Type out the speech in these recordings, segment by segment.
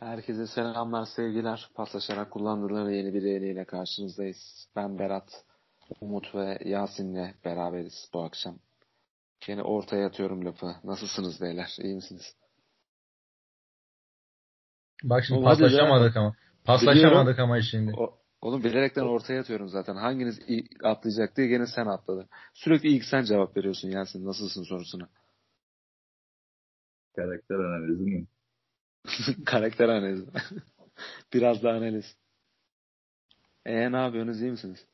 Herkese selamlar, sevgiler. Paslaşarak kullandıkları yeni bir yayınıyla karşınızdayız. Ben Berat, Umut ve Yasin'le beraberiz bu akşam. Yine ortaya atıyorum lafı. Nasılsınız beyler? İyi misiniz? Bak şimdi Oğlum, paslaşamadık ama. Paslaşamadık Biliyorum. ama şimdi. O, oğlum bilerekten ortaya atıyorum zaten. Hanginiz atlayacak diye gene sen atladın. Sürekli ilk sen cevap veriyorsun Yasin. Nasılsın sorusuna. Karakter analizi mi? Karakter analizi. Biraz da analiz. Eee ne yapıyorsunuz? iyi misiniz?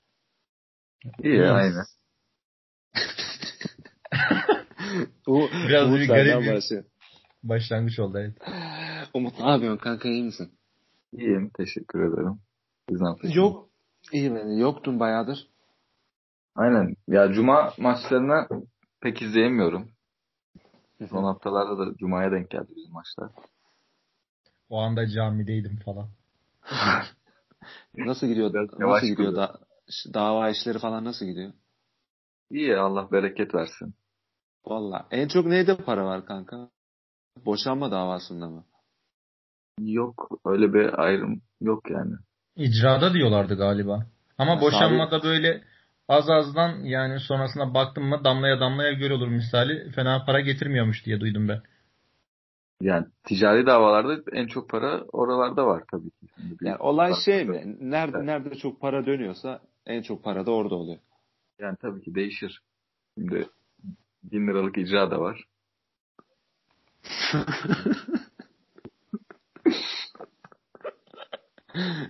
İyi aynen. Bu biraz bir garip bir başlangıç oldu evet. Umut ne yapıyorsun kanka iyi misin? İyiyim teşekkür ederim. Siz ne yapıyorsunuz? Yok. İyi ben yoktun bayağıdır. Aynen. Ya cuma maçlarına pek izleyemiyorum. Son haftalarda da cumaya denk geldi bizim maçlar. O anda camideydim falan. nasıl gidiyor? Biraz nasıl gidiyor da dava işleri falan nasıl gidiyor? İyi Allah bereket versin. Valla en çok neyde para var kanka? Boşanma davasında mı? Yok öyle bir ayrım yok yani. İcrada diyorlardı galiba. Ama ya boşanmada sabit... böyle az azdan yani sonrasında baktım mı damlaya damlaya göl olur misali fena para getirmiyormuş diye duydum ben. Yani ticari davalarda en çok para oralarda var tabii ki. yani olay şey mi? Nerede evet. nerede çok para dönüyorsa en çok para da orada oluyor. Yani tabii ki değişir. Şimdi bin liralık icra da var.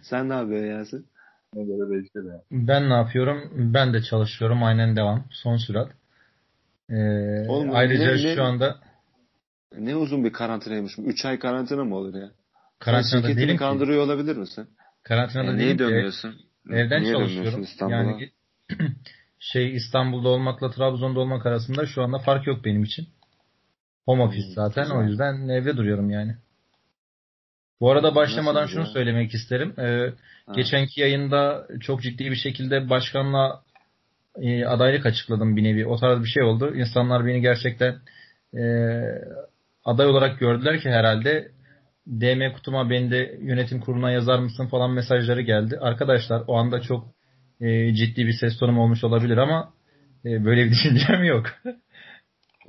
Sen ne yapıyorsun Yasin? Ne göre değişir yani. Ben ne yapıyorum? Ben de çalışıyorum. Aynen devam. Son sürat. Ee, Oğlum, ayrıca ne, şu anda ne uzun bir karantinaymış. 3 ay karantina mı olur ya? Karantinada Sen değilim kandırıyor ki. olabilir misin? Karantinada yani değilim dönüyorsun? Evden niye çalışıyorum. Yani şey İstanbul'da olmakla Trabzon'da olmak arasında şu anda fark yok benim için. Home hmm, office zaten güzel. o yüzden evde duruyorum yani. Bu arada başlamadan Nasıl şunu ya? söylemek isterim. Ee, geçenki yayında çok ciddi bir şekilde başkanla e, adaylık açıkladım bir nevi. O tarz bir şey oldu. İnsanlar beni gerçekten e, aday olarak gördüler ki herhalde DM kutuma beni de yönetim kuruluna yazar mısın falan mesajları geldi. Arkadaşlar o anda çok e, ciddi bir ses tonum olmuş olabilir ama e, böyle bir düşüncem yok.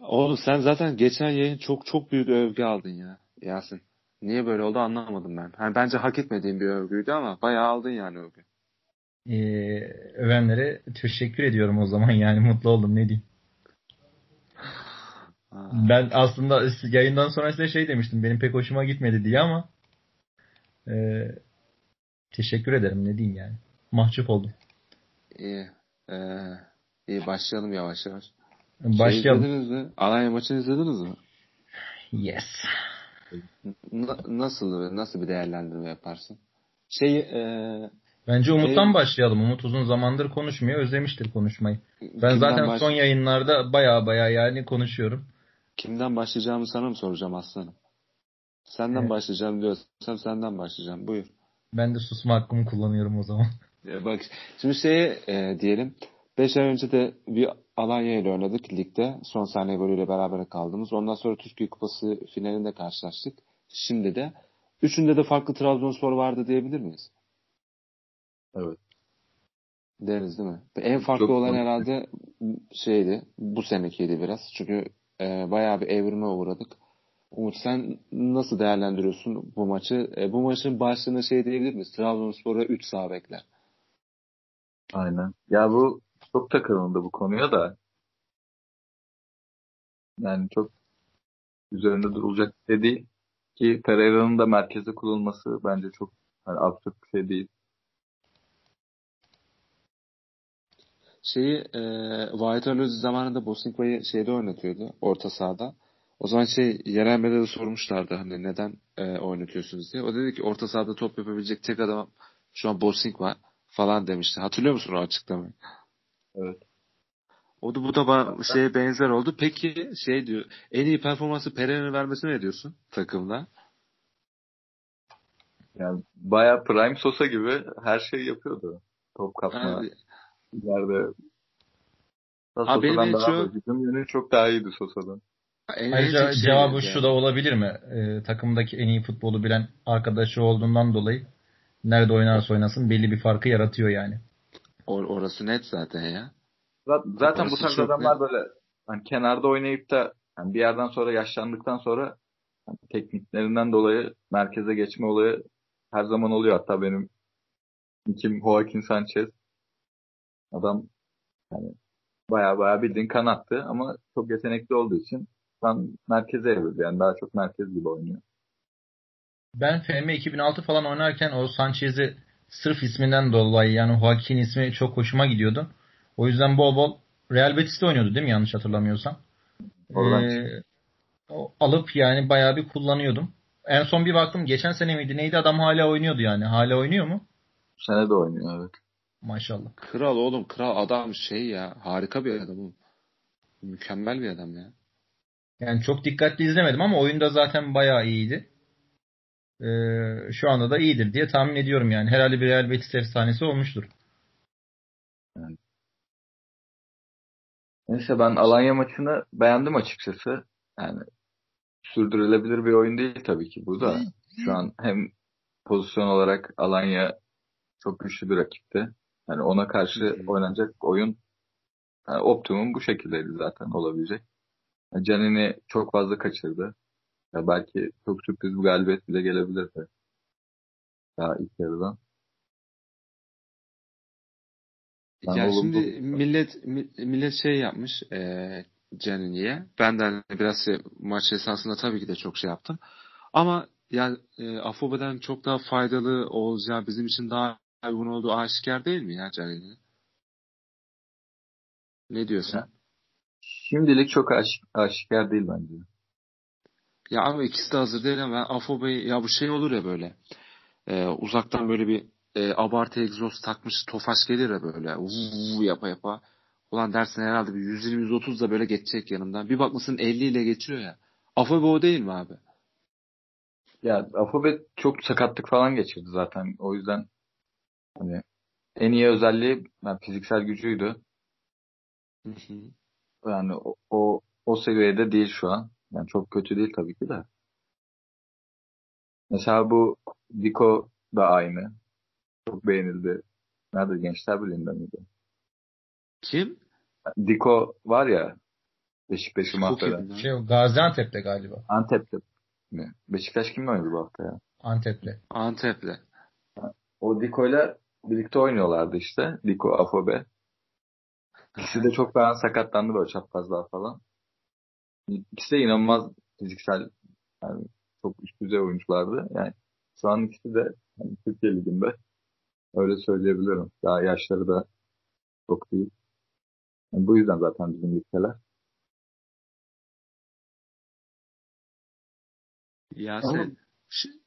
Oğlum sen zaten geçen yayın çok çok büyük övgü aldın ya Yasin. Niye böyle oldu anlamadım ben. Yani bence hak etmediğim bir övgüydü ama bayağı aldın yani övgü. Ee, övenlere teşekkür ediyorum o zaman yani mutlu oldum ne diyeyim. Ben aslında yayından sonra size şey demiştim. Benim pek hoşuma gitmedi diye ama e, teşekkür ederim ne diyeyim yani. Mahcup oldum. İyi. Ee, iyi başlayalım yavaş yavaş. Başlayalım. Şey izlediniz mi? Alanya maçını izlediniz mi? Yes. Na, nasıl nasıl bir değerlendirme yaparsın? Şey e, Bence Umut'tan şey, başlayalım. Umut uzun zamandır konuşmuyor. Özlemiştir konuşmayı. Ben zaten baş... son yayınlarda baya baya yani konuşuyorum. Kimden başlayacağımı sana mı soracağım aslanım? Senden evet. başlayacağım diyorsam senden başlayacağım. Buyur. Ben de susma hakkımı kullanıyorum o zaman. Ya bak şimdi şeye e, diyelim 5 ay önce de bir Alanya ile oynadık ligde. Son saniye golüyle beraber kaldığımız. Ondan sonra Türkiye Kupası finalinde karşılaştık. Şimdi de. Üçünde de farklı Trabzonspor vardı diyebilir miyiz? Evet. Deriz değil mi? En farklı Çok olan herhalde şeydi. Bu senekiydi biraz. Çünkü e, bayağı bir evrime uğradık. Umut sen nasıl değerlendiriyorsun bu maçı? E, bu maçın başlığına şey diyebilir miyiz? Trabzonspor'a 3 sağ bekler. Aynen. Ya bu çok takılındı bu konuya da. Yani çok üzerinde durulacak bir şey değil. Ki Pereira'nın da merkeze kurulması bence çok yani absürt bir şey değil. Şeyi e, White zamanında Bosninkva'yı şeyde oynatıyordu orta sahada. O zaman şey yerel medyada sormuşlardı hani neden e, oynatıyorsunuz diye. O dedi ki orta sahada top yapabilecek tek adam şu an Bosinkva falan demişti. Hatırlıyor musun o açıklamayı? Evet. O da bu da bana şeye benzer oldu. Peki şey diyor en iyi performansı Pereira'nın vermesine ne diyorsun takımda? Yani baya prime Sosa gibi her şeyi yapıyordu. Top kapma, yani, ileride. Ha, benim daha çok... Yönü çok daha iyiydi Sosa'dan. en Ayrıca şey cevabı yani. şu da olabilir mi? Ee, takımdaki en iyi futbolu bilen arkadaşı olduğundan dolayı nerede oynarsa oynasın belli bir farkı yaratıyor yani. Or orası net zaten ya. Zaten orası bu tarz adamlar net. böyle hani kenarda oynayıp da yani bir yerden sonra yaşlandıktan sonra yani tekniklerinden dolayı merkeze geçme olayı her zaman oluyor. Hatta benim kim Joaquin Sanchez adam yani baya baya bildiğin kanattı ama çok yetenekli olduğu için şu merkeze evrildi. Yani daha çok merkez gibi oynuyor. Ben FM 2006 falan oynarken o Sanchez'i sırf isminden dolayı yani Joaquin ismi çok hoşuma gidiyordu. O yüzden bol bol Real Betis'te oynuyordu değil mi yanlış hatırlamıyorsam? Ee, alıp yani bayağı bir kullanıyordum. En son bir baktım geçen sene miydi neydi adam hala oynuyordu yani. Hala oynuyor mu? Bu sene de oynuyor evet. Maşallah. Kral oğlum kral adam şey ya harika bir adam. Mükemmel bir adam ya. Yani çok dikkatli izlemedim ama oyunda zaten bayağı iyiydi. Ee, şu anda da iyidir diye tahmin ediyorum yani. Herhalde bir Real Betis efsanesi olmuştur. Yani. Neyse ben Alanya maçını beğendim açıkçası. Yani sürdürülebilir bir oyun değil tabii ki bu da. Şu an hem pozisyon olarak Alanya çok güçlü bir rakipti. Yani ona karşı oynanacak oyun yani optimum bu şekildeydi zaten olabilecek. Canini çok fazla kaçırdı. Ya belki çok sürpriz bir galibiyet bile gelebilirdi. Daha ilk yarıdan. Ben ya şimdi millet millet şey yapmış e, Canini'ye. Ben de hani biraz şey, maç esasında tabii ki de çok şey yaptım. Ama yani e, Afobe'den çok daha faydalı olacağı bizim için daha uygun olduğu aşikar değil mi ya Canini? Ne diyorsun? Şimdilik çok aş aşikar değil bence. Ya ama ikisi de hazır değil ama ben Afobe ya bu şey olur ya böyle. E, uzaktan böyle bir e, abartı egzoz takmış tofaş gelir ya böyle. Uuu yapa yapa. Ulan dersin herhalde bir 120-130 da böyle geçecek yanımdan. Bir bakmışsın 50 ile geçiyor ya. Afobe o değil mi abi? Ya Afobe çok sakatlık falan geçirdi zaten. O yüzden hani en iyi özelliği yani fiziksel gücüydü. Yani o, o, o seviyede değil şu an. Yani çok kötü değil tabii ki de. Mesela bu Diko da aynı. Çok beğenildi. Nerede? Gençler Birliği'nde miydi? Kim? Diko var ya Beşiktaş'ı mahveden. Şey, Gaziantep'te galiba. Antep'te mi? Beşiktaş kimle oynadı bu hafta ya? Antep'le. Antep'le. O Diko'yla birlikte oynuyorlardı işte. Diko, Afobe. İkisi de çok daha sakatlandı böyle çaprazlar falan. İkisi de inanılmaz fiziksel yani çok üst düzey oyunculardı. Yani şu an ikisi de yani Türkiye Ligi'nde öyle söyleyebilirim. Daha yaşları da çok değil. Yani bu yüzden zaten bizim ligdeler. Ya sen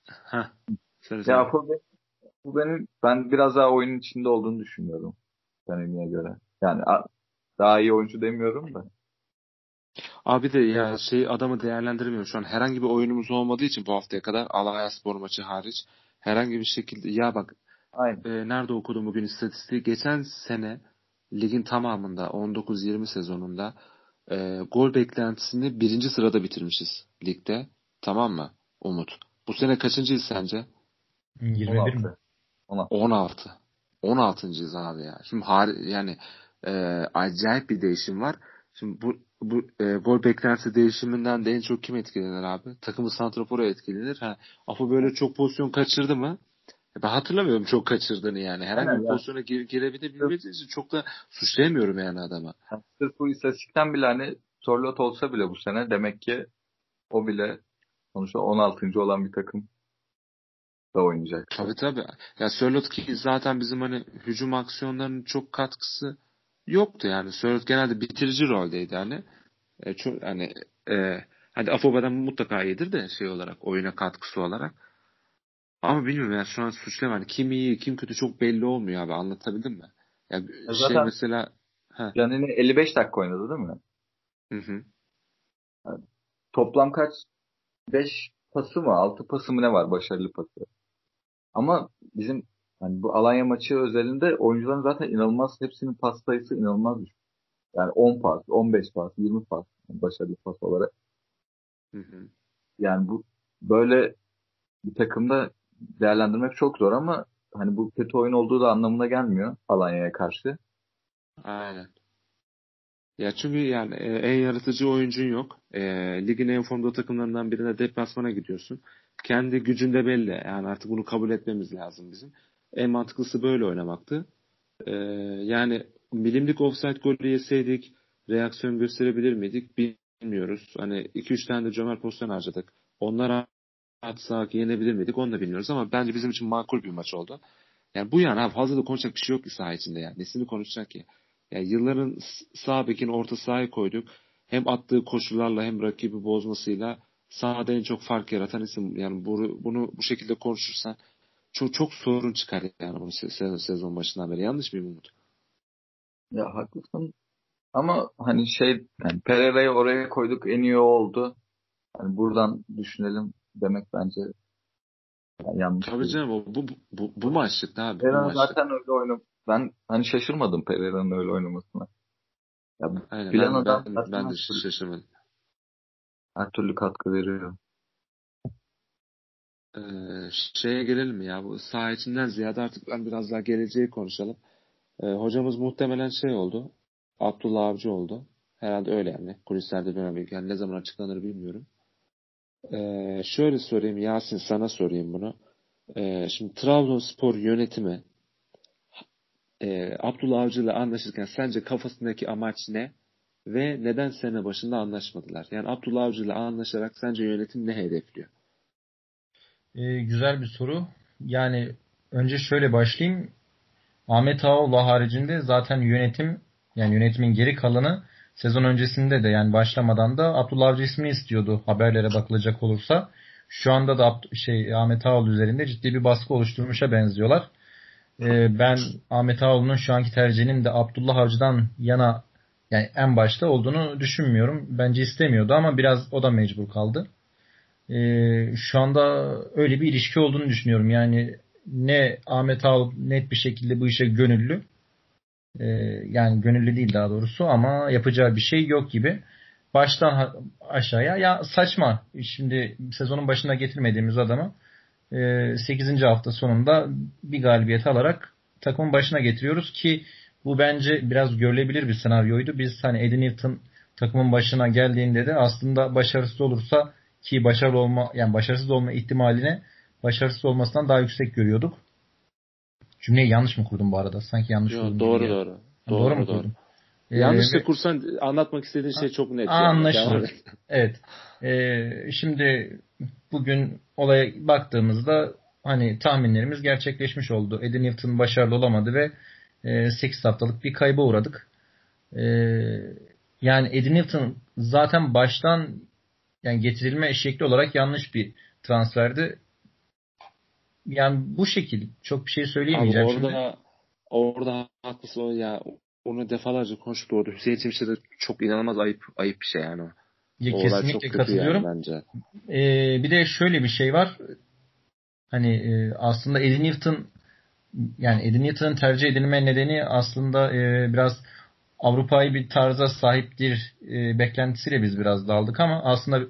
ha, ya bu, bu benim ben biraz daha oyunun içinde olduğunu düşünüyorum. Deneyimine göre. Yani daha iyi oyuncu demiyorum da. Abi de ya şey adamı değerlendirmiyorum şu an. Herhangi bir oyunumuz olmadığı için bu haftaya kadar Alanya Spor maçı hariç herhangi bir şekilde ya bak Aynen. E, nerede okudum bugün istatistiği geçen sene ligin tamamında 19-20 sezonunda e, gol beklentisini birinci sırada bitirmişiz ligde. Tamam mı Umut? Bu sene kaçıncıyız sence? 21 16. mi? 16. 16. 16.'yız abi ya. Şimdi har yani e, acayip bir değişim var. Şimdi bu bu e, gol beklentisi değişiminden de en çok kim etkilenir abi? Takımı santrafora etkilenir. Ha, Apo böyle çok pozisyon kaçırdı mı? Ben hatırlamıyorum çok kaçırdığını yani. Herhangi bir pozisyona gir, girebilir bilmediği için çok da suçlayamıyorum yani adama. Sırf bu istatistikten bile hani Sorlot olsa bile bu sene demek ki o bile sonuçta 16. olan bir takım da oynayacak. Tabii tabii. Ya Sörlot ki zaten bizim hani hücum aksiyonlarının çok katkısı yoktu yani. Sörlot genelde bitirici roldeydi yani. E, çok hani e, hadi Afoba'dan mutlaka iyidir de şey olarak oyuna katkısı olarak. Ama bilmiyorum ya şu an suçlama hani kim iyi kim kötü çok belli olmuyor abi anlatabildim mi? Ya e şey mesela he. Canini 55 dakika oynadı değil mi? Hı hı. Yani, toplam kaç? 5 pası mı? 6 pası mı ne var başarılı pası? Ama bizim hani bu Alanya maçı özelinde oyuncuların zaten inanılmaz hepsinin pas sayısı inanılmaz düşük. Yani 10 pas, 15 pas, 20 pas yani başarılı pas olarak. Hı hı. Yani bu böyle bir takımda değerlendirmek çok zor ama hani bu kötü oyun olduğu da anlamına gelmiyor Alanya'ya karşı. Aynen. Ya çünkü yani e, en yaratıcı oyuncun yok. E, ligin en formda takımlarından birine deplasmana gidiyorsun. Kendi gücünde belli. Yani artık bunu kabul etmemiz lazım bizim. En mantıklısı böyle oynamaktı. E, yani milimlik offside golü yeseydik reaksiyon gösterebilir miydik bilmiyoruz. Hani 2-3 tane de cömert pozisyon harcadık. Onlara atsak yenebilir miydik onu da bilmiyoruz ama bence bizim için makul bir maç oldu. Yani bu yana fazla da konuşacak bir şey yok ki saha içinde yani. Nesini konuşacak ki? Yani yılların sağ bekin orta sahaya koyduk. Hem attığı koşullarla hem rakibi bozmasıyla sahada en çok fark yaratan isim. Yani bunu, bunu bu şekilde konuşursan çok çok sorun çıkar yani bunu sezon, sezon başından beri. Yanlış mıyım Umut? Ya haklısın. Ama hani şey yani Pereira'yı oraya koyduk en iyi oldu. Hani buradan düşünelim demek bence yani yanlış. Tabii değil. canım bu, bu, bu, bu maçlık abi. Pereira zaten öyle oynadı. Ben hani şaşırmadım Pereira'nın öyle oynamasına. Ya, Aynen, ben, adam ben, ben de şaşırmadım. Her türlü katkı veriyor. Ee, şeye gelelim mi ya bu saha içinden ziyade artık ben biraz daha geleceği konuşalım. Ee, hocamız muhtemelen şey oldu. Abdullah Avcı oldu. Herhalde öyle yani. Kulislerde dönem yani ne zaman açıklanır bilmiyorum. Ee, şöyle sorayım Yasin sana sorayım bunu. Ee, şimdi Trabzonspor yönetimi e, Abdullah Avcı ile anlaşırken sence kafasındaki amaç ne? Ve neden sene başında anlaşmadılar? Yani Abdullah Avcı ile anlaşarak sence yönetim ne hedefliyor? Ee, güzel bir soru. Yani önce şöyle başlayayım. Ahmet Ağoğlu haricinde zaten yönetim yani yönetimin geri kalanı sezon öncesinde de yani başlamadan da Abdullah Avcı ismini istiyordu haberlere bakılacak olursa. Şu anda da şey Ahmet Ağoğlu üzerinde ciddi bir baskı oluşturmuşa benziyorlar. Ee, ben Ahmet Ağoğlu'nun şu anki tercihinin de Abdullah Avcı'dan yana yani en başta olduğunu düşünmüyorum. Bence istemiyordu ama biraz o da mecbur kaldı. Ee, şu anda öyle bir ilişki olduğunu düşünüyorum. Yani ne Ahmet Ağoğlu net bir şekilde bu işe gönüllü ee, yani gönüllü değil daha doğrusu ama yapacağı bir şey yok gibi. Baştan aşağıya ya saçma. Şimdi sezonun başında getirmediğimiz adamı 8. E, hafta sonunda bir galibiyet alarak takımın başına getiriyoruz ki bu bence biraz görülebilir bir senaryoydu. Biz hani Eddie Newton takımın başına geldiğinde de aslında başarısız olursa ki başarılı olma yani başarısız olma ihtimaline başarısız olmasından daha yüksek görüyorduk. Cümleyi yanlış mı kurdum bu arada? Sanki yanlış Yo, kurdum. Doğru doğru. Doğru, doğru mu doğru. kurdum? Ee, yanlış da kursan anlatmak istediğin şey çok net. Anlaşılır. Yani. evet. Ee, şimdi bugün olaya baktığımızda hani tahminlerimiz gerçekleşmiş oldu. Eddie Newton başarılı olamadı ve e, 8 haftalık bir kayba uğradık. E, yani Eddie Newton zaten baştan yani getirilme şekli olarak yanlış bir transferdi yani bu şekilde çok bir şey söyleyemeyeceğim Abi orada, şimdi. Orada haklısın ya. Onu defalarca konuştuk orada. Hüseyin Çemiş'e de çok inanılmaz ayıp ayıp bir şey yani. Ya, o kesinlikle katılıyorum. Yani bence. Ee, bir de şöyle bir şey var. Hani e, aslında Eddie Newton yani Eddie Newton'ın tercih edilme nedeni aslında e, biraz Avrupa'yı bir tarza sahiptir e, beklentisiyle biz biraz daldık ama aslında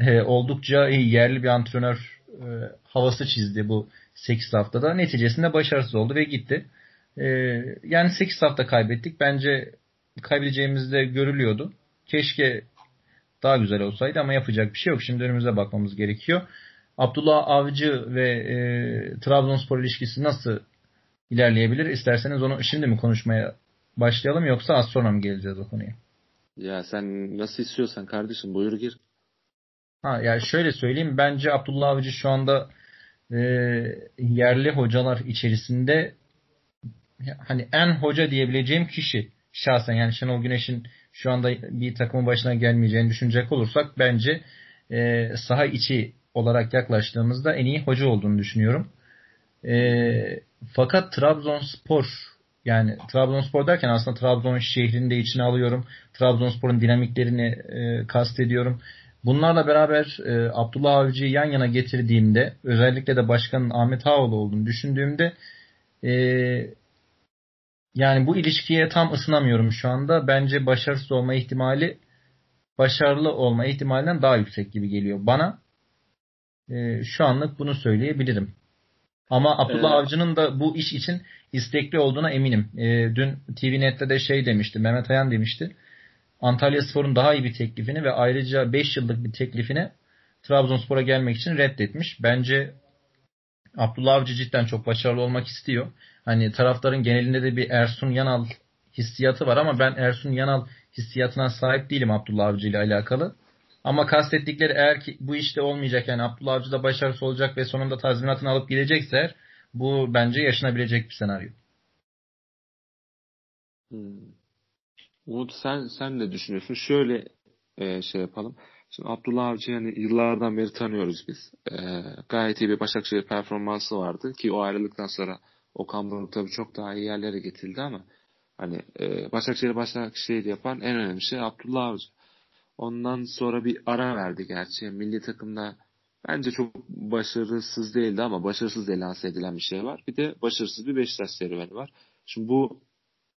e, oldukça iyi yerli bir antrenör e, havası çizdi bu 8 haftada. Neticesinde başarısız oldu ve gitti. E, yani 8 hafta kaybettik. Bence kaybedeceğimiz de görülüyordu. Keşke daha güzel olsaydı ama yapacak bir şey yok. Şimdi önümüze bakmamız gerekiyor. Abdullah Avcı ve e, Trabzonspor ilişkisi nasıl ilerleyebilir? İsterseniz onu şimdi mi konuşmaya başlayalım yoksa az sonra mı geleceğiz o konuya? Ya sen nasıl istiyorsan kardeşim buyur gir. Ha yani şöyle söyleyeyim bence Abdullah Avcı şu anda e, yerli hocalar içerisinde hani en hoca diyebileceğim kişi şahsen yani Şenol Güneş'in şu anda bir takımın başına gelmeyeceğini düşünecek olursak bence e, saha içi olarak yaklaştığımızda en iyi hoca olduğunu düşünüyorum. E, fakat Trabzonspor yani Trabzonspor derken aslında Trabzon şehrini de içine alıyorum. Trabzonspor'un dinamiklerini e, kastediyorum. Bunlarla beraber e, Abdullah Avcı'yı yan yana getirdiğimde özellikle de başkanın Ahmet Ağoğlu olduğunu düşündüğümde e, yani bu ilişkiye tam ısınamıyorum şu anda. Bence başarısız olma ihtimali başarılı olma ihtimalinden daha yüksek gibi geliyor. Bana e, şu anlık bunu söyleyebilirim. Ama Abdullah evet. Avcı'nın da bu iş için istekli olduğuna eminim. E, dün TVNet'te de şey demişti, Mehmet Ayan demişti. Antalya Spor'un daha iyi bir teklifini ve ayrıca 5 yıllık bir teklifini Trabzonspor'a gelmek için reddetmiş. Bence Abdullah Avcı cidden çok başarılı olmak istiyor. Hani taraftarın genelinde de bir Ersun Yanal hissiyatı var ama ben Ersun Yanal hissiyatına sahip değilim Abdullah Avcı ile alakalı. Ama kastettikleri eğer ki bu işte olmayacak yani Abdullah Avcı da başarısı olacak ve sonunda tazminatını alıp gidecekse bu bence yaşanabilecek bir senaryo. Hmm. Umut sen sen ne düşünüyorsun? Şöyle e, şey yapalım. Şimdi Abdullah Avcı yani yıllardan beri tanıyoruz biz. E, gayet iyi bir Başakşehir performansı vardı ki o ayrılıktan sonra Okan Buruk tabii çok daha iyi yerlere getirdi ama hani e, Başakşehir Başakşehir yapan en önemli şey Abdullah Avcı. Ondan sonra bir ara verdi gerçi. Milli takımda bence çok başarısız değildi ama başarısız diye lanse edilen bir şey var. Bir de başarısız bir Beşiktaş serüveni var. Şimdi bu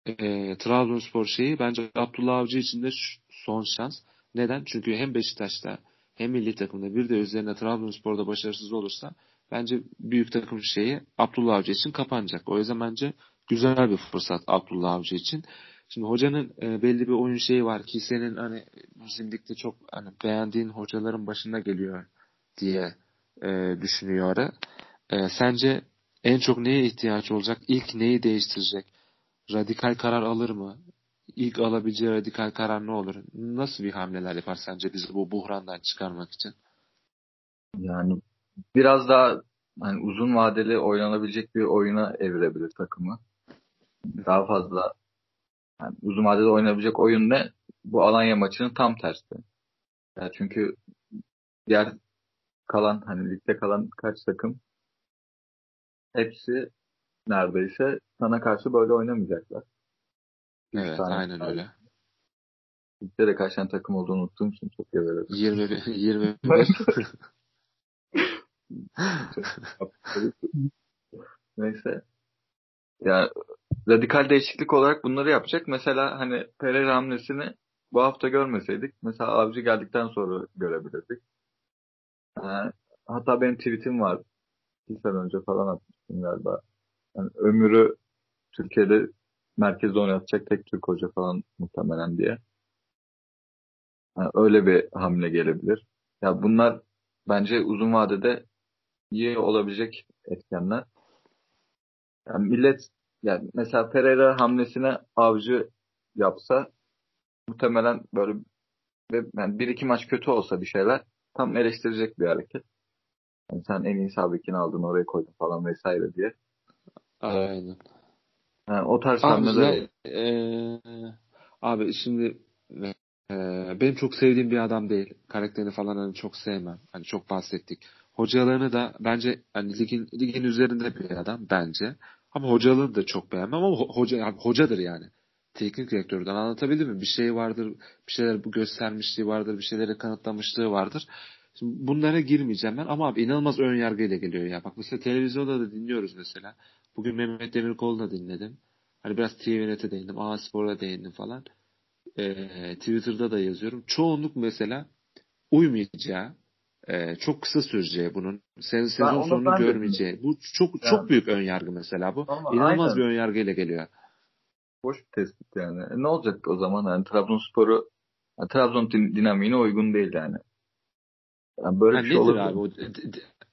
e, Trabzonspor şeyi bence Abdullah Avcı için de son şans. Neden? Çünkü hem Beşiktaş'ta hem milli takımda bir de üzerine Trabzonspor'da başarısız olursa bence büyük takım şeyi Abdullah Avcı için kapanacak. O yüzden bence güzel bir fırsat Abdullah Avcı için. Şimdi hocanın e, belli bir oyun şeyi var ki senin hani bizim ligde çok hani beğendiğin hocaların başına geliyor diye e, düşünüyor. E, sence en çok neye ihtiyaç olacak? İlk neyi değiştirecek? Radikal karar alır mı? İlk alabileceği radikal karar ne olur? Nasıl bir hamleler yapar sence bizi bu buhrandan çıkarmak için? Yani biraz daha hani uzun vadeli oynanabilecek bir oyuna evirebilir takımı. Daha fazla yani uzun vadede oynayabilecek oyun ne? Bu Alanya maçının tam tersi. Yani çünkü diğer kalan hani ligde kalan kaç takım hepsi neredeyse sana karşı böyle oynamayacaklar. Evet aynen var. öyle. Ligde de kaç tane takım olduğunu unuttuğum için çok geverim. 20 20 Neyse. Ya radikal değişiklik olarak bunları yapacak. Mesela hani Pereira hamlesini bu hafta görmeseydik mesela Avcı geldikten sonra görebilirdik. Ee, hatta benim tweetim var. Bir sene önce falan atmıştım galiba. Yani ömrü Türkiye'de merkezde oynatacak tek Türk hoca falan muhtemelen diye. Yani öyle bir hamle gelebilir. Ya bunlar bence uzun vadede iyi olabilecek etkenler. Yani millet yani mesela Pereira hamlesine avcı yapsa muhtemelen böyle ve yani bir iki maç kötü olsa bir şeyler tam eleştirecek bir hareket. Yani sen en iyi sabikini aldın oraya koydun falan vesaire diye. Aynen. Yani o tarz hamleler. E, abi şimdi e, benim çok sevdiğim bir adam değil. Karakterini falan hani çok sevmem. Hani çok bahsettik. Hocalarını da bence hani ligin, ligin üzerinde bir adam bence. Ama hocalığını da çok beğenmem ama hoca yani hocadır yani. Teknik direktörden anlatabildim mi? Bir şey vardır, bir şeyler göstermişliği vardır, bir şeyleri kanıtlamışlığı vardır. Şimdi bunlara girmeyeceğim ben ama abi inanılmaz ön yargıyla geliyor ya. Bak mesela televizyonda da dinliyoruz mesela. Bugün Mehmet Demirkol'u da dinledim. Hani biraz TVNet'e değindim, A Spor'a değindim falan. Ee, Twitter'da da yazıyorum. Çoğunluk mesela uymayacağı, e, çok kısa süreceği bunun. Sen, sezon sonunu görmeyeceği. Bu çok yani. çok büyük ön yargı mesela bu. Ama İnanılmaz aynen. bir ön yargıyla geliyor. Boş bir tespit yani. E, ne olacak o zaman? Yani Trabzonspor'u yani Trabzon dinamiğine uygun değil yani. yani böyle ha, bir şey olur. abi o,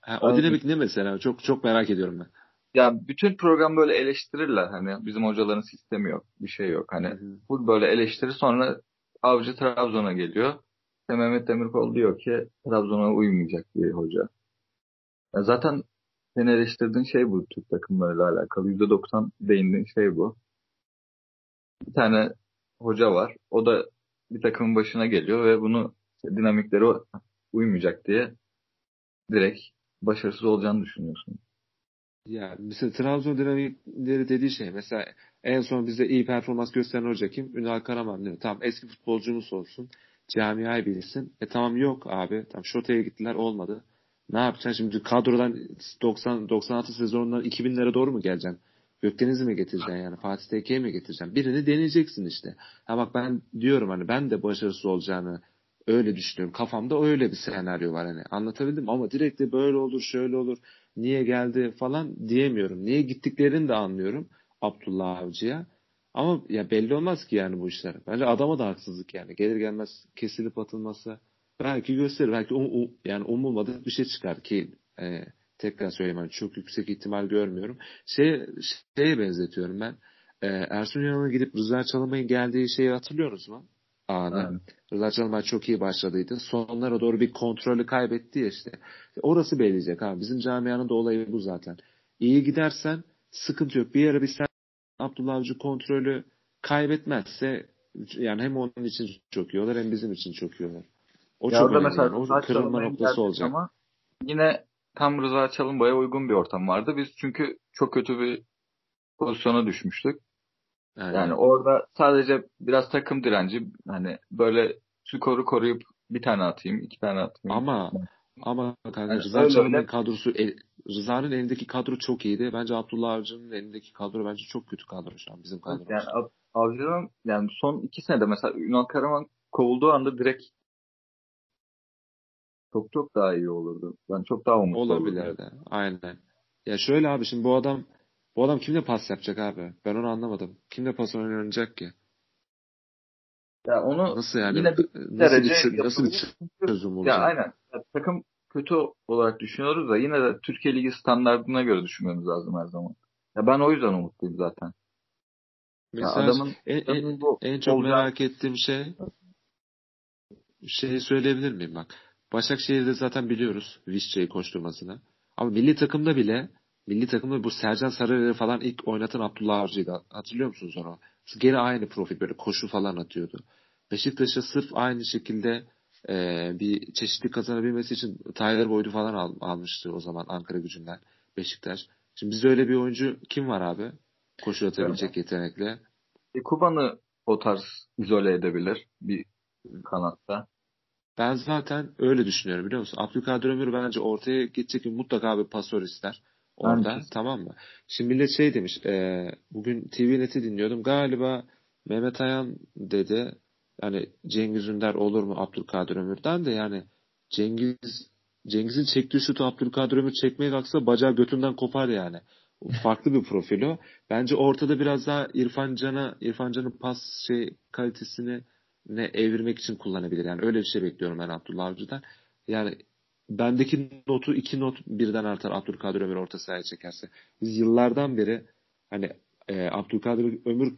ha, o dinamik ne mesela? Çok çok merak ediyorum ben. Ya bütün program böyle eleştirirler hani bizim hocaların sistemi yok, bir şey yok. Hani bu böyle eleştirir sonra Avcı Trabzon'a geliyor. İşte Mehmet Demirkol diyor ki Trabzon'a uymayacak bir hoca. Ya zaten seni eleştirdiğin şey bu Türk takımlarıyla alakalı. %90 değindiğin şey bu. Bir tane hoca var. O da bir takımın başına geliyor ve bunu işte dinamikleri uymayacak diye direkt başarısız olacağını düşünüyorsun. Ya mesela Trabzon dinamikleri dediği şey mesela en son bize iyi performans gösteren hoca kim? Ünal Karaman değil mi? Tamam eski futbolcumuz olsun camiayı bilsin. E tamam yok abi. Tamam Şota'ya gittiler olmadı. Ne yapacaksın şimdi kadrodan 90 96 sezonundan 2000'lere doğru mu geleceksin? Gökdeniz'i mi getireceksin yani? Fatih Teke'yi mi getireceksin? Birini deneyeceksin işte. Ha bak ben diyorum hani ben de başarısız olacağını Öyle düşünüyorum. Kafamda öyle bir senaryo var hani. Anlatabildim ama direkt de böyle olur, şöyle olur, niye geldi falan diyemiyorum. Niye gittiklerini de anlıyorum Abdullah Avcı'ya. Ama ya belli olmaz ki yani bu işler. Bence adama da haksızlık yani. Gelir gelmez kesilip atılması belki gösterir. Belki um, um, yani umulmadık bir şey çıkar ki e, tekrar söyleyeyim yani çok yüksek ihtimal görmüyorum. Şey, şeye benzetiyorum ben. E, Ersun Yanal'a gidip Rıza Çalınbay'ın geldiği şeyi hatırlıyoruz mu? Anı. Evet. Rıza Çalınbay çok iyi başladıydı. Sonlara doğru bir kontrolü kaybetti ya işte. Orası belirleyecek abi. Bizim camianın da olayı bu zaten. İyi gidersen sıkıntı yok. Bir ara bir sen Abdullah Avcı kontrolü kaybetmezse yani hem onun için çok iyi olur hem bizim için çok iyi olur. O ya çok önemli. Mesela yani. O kırılma noktası olacak. Ama yine tam Rıza Çalınbay'a uygun bir ortam vardı. Biz çünkü çok kötü bir pozisyona düşmüştük. Yani, yani orada sadece biraz takım direnci hani böyle skoru koruyup bir tane atayım, iki tane atayım. Ama ama kanka yani Rıza Çalınbay'ın kadrosu Rıza'nın elindeki kadro çok iyiydi. Bence Abdullah Avcı'nın elindeki kadro bence çok kötü kadro şu an bizim kadromuz. Yani Avcı'nın yani son iki senede mesela Ünal Karaman kovulduğu anda direkt çok çok daha iyi olurdu. Ben çok daha umutlu Olabilirdi. Olurdum. Aynen. Ya şöyle abi şimdi bu adam bu adam kimle pas yapacak abi? Ben onu anlamadım. Kimle pas oynanacak ki? Ya onu nasıl yani? Yine bir nasıl bir, nasıl bir çözüm olacak? Ya aynen. Ya, takım kötü olarak düşünüyoruz da yine de Türkiye Ligi standartına göre düşünmemiz lazım her zaman. Ya ben o yüzden umutluyum zaten. Mesela ya adamın, en, en, bu, en çok olacak... merak ettiğim şey şeyi söyleyebilir miyim bak. Başakşehir'de zaten biliyoruz Vişça'yı koşturmasını. Ama milli takımda bile milli takımda bu Sercan Sarıer'i falan ilk oynatan Abdullah Avcı'ydı. Hatırlıyor musunuz onu? Gene aynı profil böyle koşu falan atıyordu. Beşiktaş'a sırf aynı şekilde e, bir çeşitli kazanabilmesi için Tyler Boyd'u falan al, almıştı o zaman Ankara gücünden Beşiktaş. Şimdi bizde öyle bir oyuncu kim var abi? Koşu atabilecek evet. yetenekle. E, Kuban'ı o tarz izole edebilir bir kanatta. Ben zaten öyle düşünüyorum biliyor musun? Abdülkadir Ömür bence ortaya gidecek mutlaka bir pasör ister. Orada Bence. tamam mı? Şimdi millet şey demiş. E, bugün TV Net'i dinliyordum. Galiba Mehmet Ayan dedi. Yani Cengiz Ünder olur mu Abdülkadir Ömür'den de yani Cengiz Cengiz'in çektiği şutu Abdülkadir Ömür çekmeye kalksa bacağı götünden kopar yani. Farklı bir profil o. Bence ortada biraz daha İrfan Can'a İrfan Can'ın pas şey kalitesini ne evirmek için kullanabilir. Yani öyle bir şey bekliyorum ben Abdullah Avcı'dan. Yani bendeki notu iki not birden artar Abdülkadir Ömür orta sahaya çekerse. Biz yıllardan beri hani e, Abdülkadir Ömür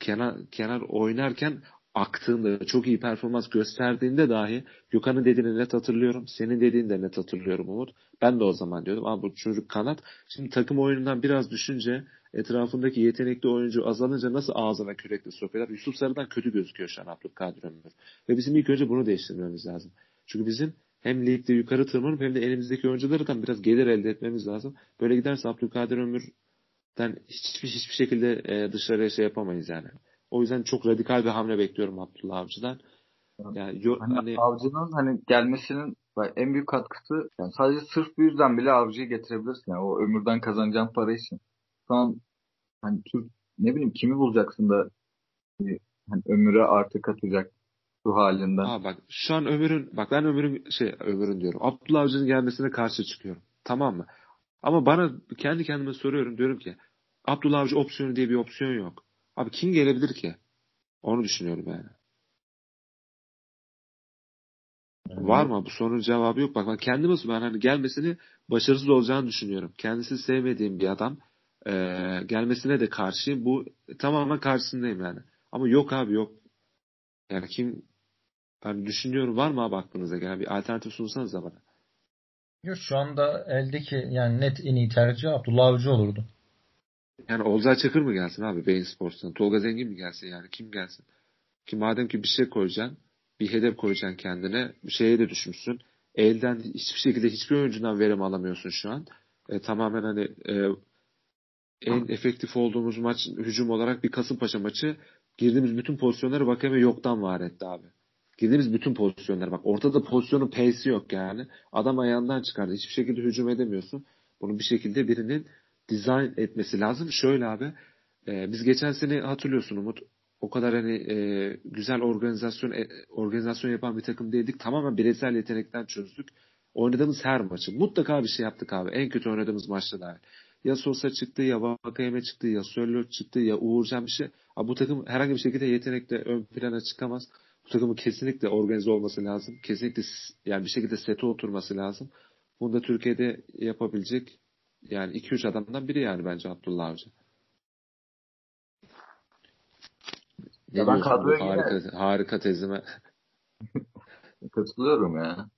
kenar, kenar oynarken aktığında, çok iyi performans gösterdiğinde dahi Gökhan'ın dediğini net hatırlıyorum. Senin dediğini de net hatırlıyorum Umut. Ben de o zaman diyordum. Ama bu çocuk kanat. Şimdi takım oyunundan biraz düşünce etrafındaki yetenekli oyuncu azalınca nasıl ağzına kürekle sokuyorlar. Yusuf Sarı'dan kötü gözüküyor şu an Abdülkadir Ömür. Ve bizim ilk önce bunu değiştirmemiz lazım. Çünkü bizim hem ligde yukarı tırmanıp hem de elimizdeki oyunculardan biraz gelir elde etmemiz lazım. Böyle giderse Abdülkadir Ömür'den hiçbir hiçbir şekilde e, dışarıya şey yapamayız yani. O yüzden çok radikal bir hamle bekliyorum Abdullah Avcı'dan. Yani, yo, hani, hani Avcı'nın hani gelmesinin en büyük katkısı yani sadece sırf bu yüzden bile Avcı'yı getirebilirsin. Yani o ömürden kazanacağın para için. Şu an hani Türk ne bileyim kimi bulacaksın da hani ömüre artı katacak bu halinden. Aa bak şu an Ömür'ün bak ben Ömür'ün şey Ömür'ün diyorum. Abdullah Avcı'nın gelmesine karşı çıkıyorum. Tamam mı? Ama bana kendi kendime soruyorum diyorum ki Abdullah Avcı opsiyonu diye bir opsiyon yok. Abi kim gelebilir ki? Onu düşünüyorum yani. Evet. Var mı? Bu sorunun cevabı yok. Bak ben kendime ben hani gelmesini başarısız olacağını düşünüyorum. Kendisi sevmediğim bir adam. Ee, gelmesine de karşıyım. Bu tamamen karşısındayım yani. Ama yok abi yok. Yani kim ben düşünüyorum var mı abi aklınıza gelen bir alternatif sunsanız da bana. Yok şu anda eldeki yani net en iyi tercih Abdullah Avcı olurdu. Yani Olcay Çakır mı gelsin abi Beyin Sports'tan? Tolga Zengin mi gelsin yani? Kim gelsin? Ki madem ki bir şey koyacaksın, bir hedef koyacaksın kendine, bir şeye de düşmüşsün. Elden hiçbir şekilde hiçbir oyuncudan verim alamıyorsun şu an. E, tamamen hani e, en efektif olduğumuz maç hücum olarak bir Kasımpaşa maçı girdiğimiz bütün pozisyonları Vakeme yoktan var etti abi. Girdiğimiz bütün pozisyonları bak ortada pozisyonun pace'i yok yani. Adam ayağından çıkardı. Hiçbir şekilde hücum edemiyorsun. Bunu bir şekilde birinin dizayn etmesi lazım. Şöyle abi e, biz geçen sene hatırlıyorsun Umut o kadar hani e, güzel organizasyon e, organizasyon yapan bir takım değildik. Tamamen bireysel yetenekten çözdük. Oynadığımız her maçı. Mutlaka bir şey yaptık abi. En kötü oynadığımız maçta da. Ya Sosa çıktı ya Vakayeme çıktı ya Sörlot çıktı ya Uğurcan bir şey. Abi bu takım herhangi bir şekilde yetenekle ön plana çıkamaz. Bu takımın kesinlikle organize olması lazım. Kesinlikle yani bir şekilde sete oturması lazım. Bunu da Türkiye'de yapabilecek yani 2-3 adamdan biri yani bence Abdullah Avcı. Ya ben kadroya harika, yine... harika tezime. Katılıyorum ya.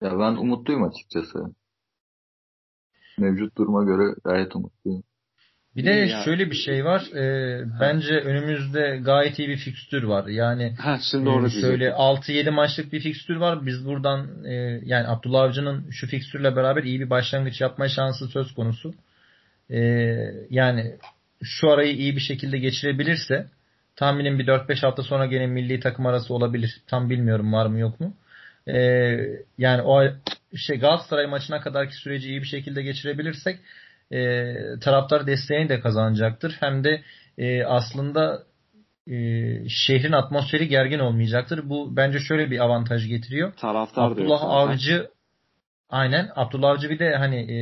Ya ben umutluyum açıkçası. Mevcut duruma göre gayet umutluyum. Bir de ya. şöyle bir şey var. E, bence önümüzde gayet iyi bir fikstür var. Yani ha, şimdi e, şöyle 6-7 maçlık bir fikstür var. Biz buradan e, yani Abdullah Avcı'nın şu fikstürle beraber iyi bir başlangıç yapma şansı söz konusu. E, yani şu arayı iyi bir şekilde geçirebilirse tahminim bir 4-5 hafta sonra gene milli takım arası olabilir. Tam bilmiyorum var mı yok mu. E, yani o şey Galatasaray maçına kadarki süreci iyi bir şekilde geçirebilirsek e, taraftar desteğini de kazanacaktır. Hem de e, aslında e, şehrin atmosferi gergin olmayacaktır. Bu bence şöyle bir avantaj getiriyor. Taraftar Abdullah Avcı aynen Abdullah Avcı bir de hani e,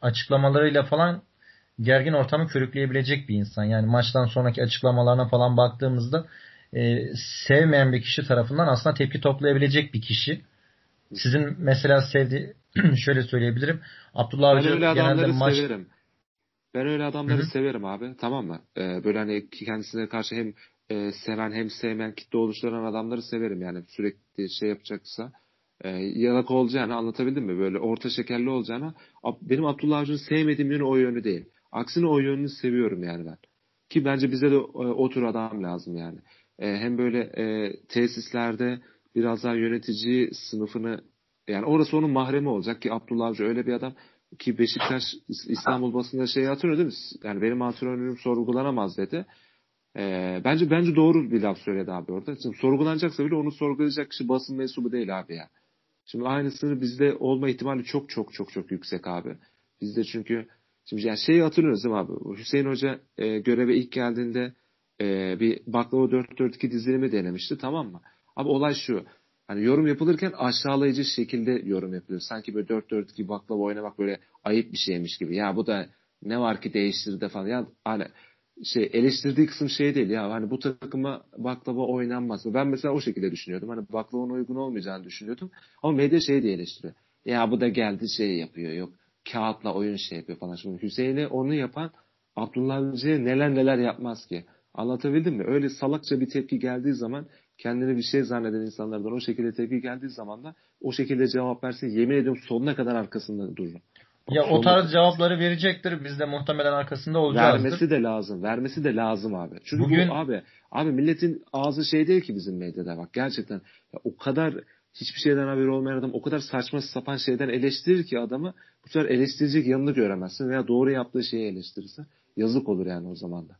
açıklamalarıyla falan gergin ortamı körükleyebilecek bir insan. Yani maçtan sonraki açıklamalarına falan baktığımızda e, sevmeyen bir kişi tarafından aslında tepki toplayabilecek bir kişi. Sizin mesela sevdi şöyle söyleyebilirim. Abdullah Avcı ben öyle adamları maç... severim. Ben öyle adamları Hı-hı. severim abi. Tamam mı? Ee, böyle hani kendisine karşı hem e, seven hem sevmeyen kitle oluşturan adamları severim yani. Sürekli şey yapacaksa e, yanak olacağını anlatabildim mi? Böyle orta şekerli olacağını. Benim Abdullah Avcı'nın sevmediğim yönü o yönü değil. Aksine o yönünü seviyorum yani ben. Ki bence bize de e, o tür adam lazım yani. E, hem böyle e, tesislerde biraz daha yönetici sınıfını yani orası onun mahremi olacak ki Abdullah Avcı öyle bir adam ki Beşiktaş İstanbul basında şeyi hatırlıyor değil mi? Yani benim antrenörüm sorgulanamaz dedi. Ee, bence bence doğru bir laf söyledi abi orada. Şimdi sorgulanacaksa bile onu sorgulayacak kişi basın mensubu değil abi ya. Şimdi aynısını bizde olma ihtimali çok çok çok çok yüksek abi. Bizde çünkü şimdi yani şeyi hatırlıyoruz değil mi abi? Hüseyin Hoca e, göreve ilk geldiğinde e, bir baklava 4-4-2 dizilimi denemişti tamam mı? Abi olay şu. Hani yorum yapılırken aşağılayıcı şekilde yorum yapılıyor. Sanki böyle 4-4 baklava oynamak böyle ayıp bir şeymiş gibi. Ya bu da ne var ki değiştirdi falan. Ya hani şey eleştirdiği kısım şey değil ya hani bu takıma baklava oynanmaz. Ben mesela o şekilde düşünüyordum. Hani baklavanın uygun olmayacağını düşünüyordum. Ama medya şey diye eleştiriyor. Ya bu da geldi şey yapıyor yok kağıtla oyun şey yapıyor falan. Şimdi Hüseyin'e onu yapan Abdullah Avcı'ya neler neler yapmaz ki. Anlatabildim mi? Öyle salakça bir tepki geldiği zaman kendini bir şey zanneden insanlardan o şekilde tepki geldiği zaman da o şekilde cevap versin yemin ediyorum sonuna kadar arkasında dururum. Ya sonuna o tarz cevapları verecektir. Biz de muhtemelen arkasında olacağız. Vermesi de lazım. Vermesi de lazım abi. Çünkü Bugün... bu abi abi milletin ağzı şey değil ki bizim medyada bak gerçekten ya o kadar hiçbir şeyden haberi olmayan adam o kadar saçma sapan şeyden eleştirir ki adamı bu sefer eleştirecek yanını göremezsin veya doğru yaptığı şeyi eleştirirse yazık olur yani o zaman da.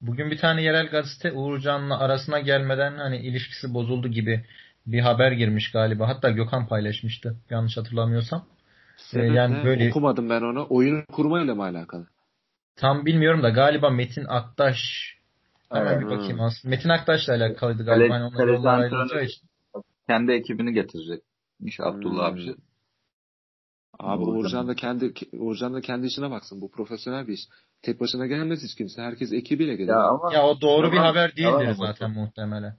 Bugün bir tane yerel gazete Uğurcan'la arasına gelmeden hani ilişkisi bozuldu gibi bir haber girmiş galiba. Hatta Gökhan paylaşmıştı yanlış hatırlamıyorsam. Ee, yani ne? böyle okumadım ben onu. Oyun kurmayla mı alakalı? Tam bilmiyorum da galiba Metin Aktaş Hemen evet. bir bakayım aslında. Metin Aktaş'la alakalıydı galiba. Kale, hani onlar için. Kendi ekibini getirecekmiş Abdullah hmm. Avcı. Abi Uğurcan da kendi Uğurcan da kendi işine baksın. Bu profesyonel bir iş. Tek başına gelmez hiç kimse. Herkes ekibiyle gelir. Ya, ama, ya o doğru bir haber değildir ama, zaten muhtemelen.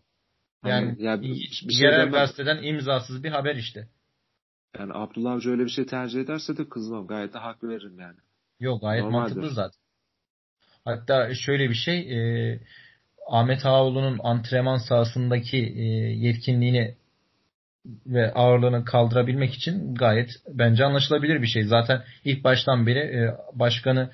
Yani, yani bir şey yerel gazeteden imzasız bir haber işte. Yani Abdullah Avcı öyle bir şey tercih ederse de kızmam. Gayet de hak veririm yani. Yok gayet Normaldir. mantıklı zaten. Hatta şöyle bir şey e, Ahmet Ağoğlu'nun antrenman sahasındaki e, yetkinliğini ve ağırlığını kaldırabilmek için gayet bence anlaşılabilir bir şey. Zaten ilk baştan beri e, başkanı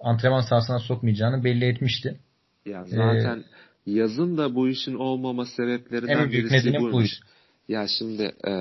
antrenman sahasına sokmayacağını belli etmişti. Ya zaten ee, yazın da bu işin olmama sebeplerinden birisi buymuş. Bu iş. Ya şimdi e,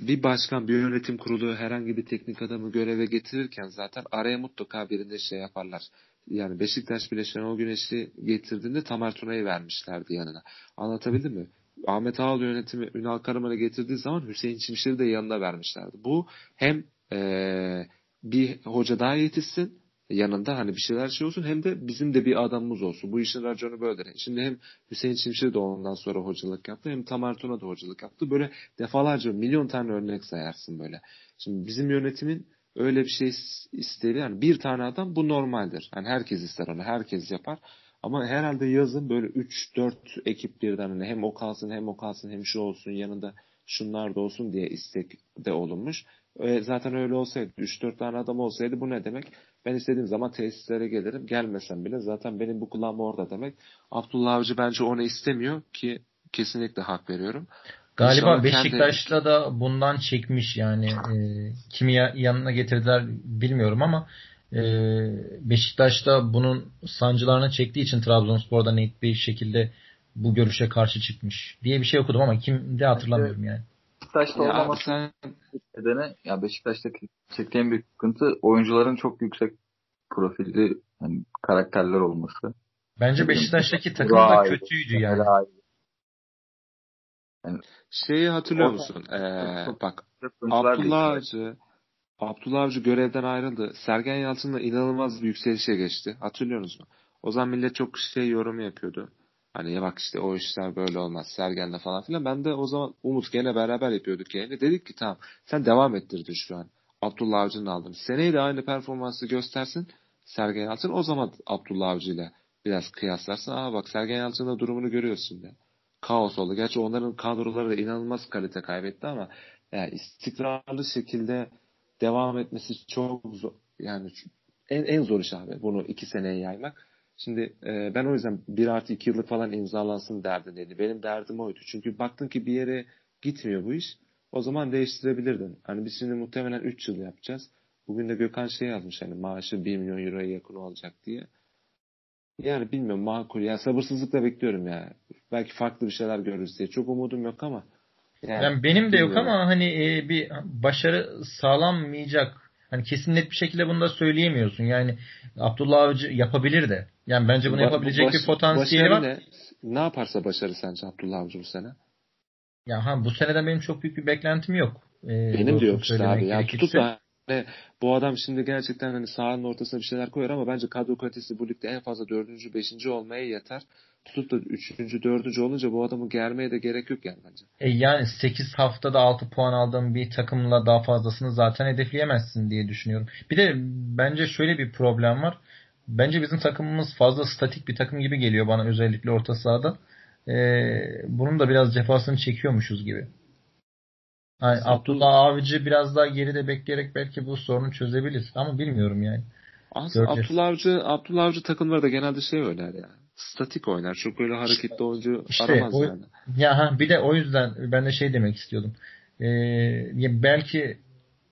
bir başkan, bir yönetim kurulu herhangi bir teknik adamı göreve getirirken zaten araya mutlaka birinde şey yaparlar. Yani Beşiktaş bile Şenol Güneş'i getirdiğinde Tamer Tuna'yı vermişlerdi yanına. Anlatabildim mi? Ahmet Ağalı yönetimi Ünal Karaman'ı getirdiği zaman Hüseyin Çimşir'i de yanına vermişlerdi. Bu hem e, bir hoca daha yetişsin yanında hani bir şeyler şey olsun hem de bizim de bir adamımız olsun. Bu işin raconu böyledir. Şimdi hem Hüseyin Çimşir de ondan sonra hocalık yaptı hem Tamer Tuna da hocalık yaptı. Böyle defalarca milyon tane örnek sayarsın böyle. Şimdi bizim yönetimin öyle bir şey istedi. Yani bir tane adam bu normaldir. Yani herkes ister onu. Herkes yapar. Ama herhalde yazın böyle 3-4 ekip birden hani hem o kalsın hem o kalsın hem şu olsun yanında şunlar da olsun diye istek de olunmuş. E, zaten öyle olsaydı 3-4 tane adam olsaydı bu ne demek? Ben istediğim zaman tesislere gelirim. Gelmesem bile zaten benim bu kulağım orada demek. Abdullah Avcı bence onu istemiyor ki kesinlikle hak veriyorum. Galiba İnşallah Beşiktaş'ta kendi... da bundan çekmiş yani e, kimi yanına getirdiler bilmiyorum ama Beşiktaş'ta bunun sancılarına çektiği için Trabzonspor'da net bir şekilde bu görüşe karşı çıkmış diye bir şey okudum ama kimde hatırlamıyorum yani. Beşiktaş'ta olmaması sen... nedeni ya Beşiktaş'taki çektiğim bir sıkıntı oyuncuların çok yüksek profilli yani karakterler olması. Bence Beşiktaş'taki takım da kötüydü yani. yani Şeyi hatırlıyor musun? Ee, bak Abdullah Avcı Abdullah Avcı görevden ayrıldı. Sergen Yalçın'la inanılmaz bir yükselişe geçti. Hatırlıyor musun? O zaman millet çok şey yorum yapıyordu. Hani ya bak işte o işler böyle olmaz. Sergen'le falan filan. Ben de o zaman Umut gene beraber yapıyorduk yani. Dedik ki tamam sen devam ettirdin şu an. Abdullah Avcı'nın aldım. Seneye de aynı performansı göstersin. Sergen Yalçın o zaman Abdullah Avcı ile biraz kıyaslarsın. Aa bak Sergen Yalçın'ın durumunu görüyorsun de. Kaos oldu. Gerçi onların kadroları da inanılmaz kalite kaybetti ama yani istikrarlı şekilde devam etmesi çok zor. Yani en, en zor iş abi. Bunu iki seneye yaymak. Şimdi e, ben o yüzden 1 artı 2 yıllık falan imzalansın derdindeydi. Benim derdim oydu. Çünkü baktın ki bir yere gitmiyor bu iş. O zaman değiştirebilirdin. Hani biz şimdi muhtemelen 3 yıl yapacağız. Bugün de Gökhan şey yazmış hani maaşı 1 milyon euroya yakın olacak diye. Yani bilmiyorum makul. Ya sabırsızlıkla bekliyorum ya. Belki farklı bir şeyler görürüz diye. Çok umudum yok ama. Yani, yani benim de yok ama hani e, bir başarı sağlanmayacak. Hani kesin net bir şekilde bunu da söyleyemiyorsun. Yani Abdullah Avcı yapabilir de. Yani bence bunu yapabilecek baş, bir potansiyeli var. Ne? ne yaparsa başarı sence Abdullah Avcı bu sene? Ya ha bu seneden benim çok büyük bir beklentim yok. Ee, benim de yok işte abi. Ya tutup da hani bu adam şimdi gerçekten hani sahanın ortasına bir şeyler koyar ama bence kadro kalitesi bu ligde en fazla dördüncü, beşinci olmaya yeter. Tutup da üçüncü, dördüncü olunca bu adamı germeye de gerek yok yani bence. E yani 8 haftada 6 puan aldığın bir takımla daha fazlasını zaten hedefleyemezsin diye düşünüyorum. Bir de bence şöyle bir problem var. Bence bizim takımımız fazla statik bir takım gibi geliyor bana özellikle orta sahada. Ee, bunun da biraz cefasını çekiyormuşuz gibi. Yani Abdullah Avcı biraz daha geride bekleyerek belki bu sorunu çözebilir. Ama bilmiyorum yani. Aslında Abdullah Avcı, Abdullah Avcı takımları da genelde şey oynar ya. Statik oynar. Çok böyle hareketli oyuncu işte, aramaz o, yani. Ya ha, bir de o yüzden ben de şey demek istiyordum. Ee, belki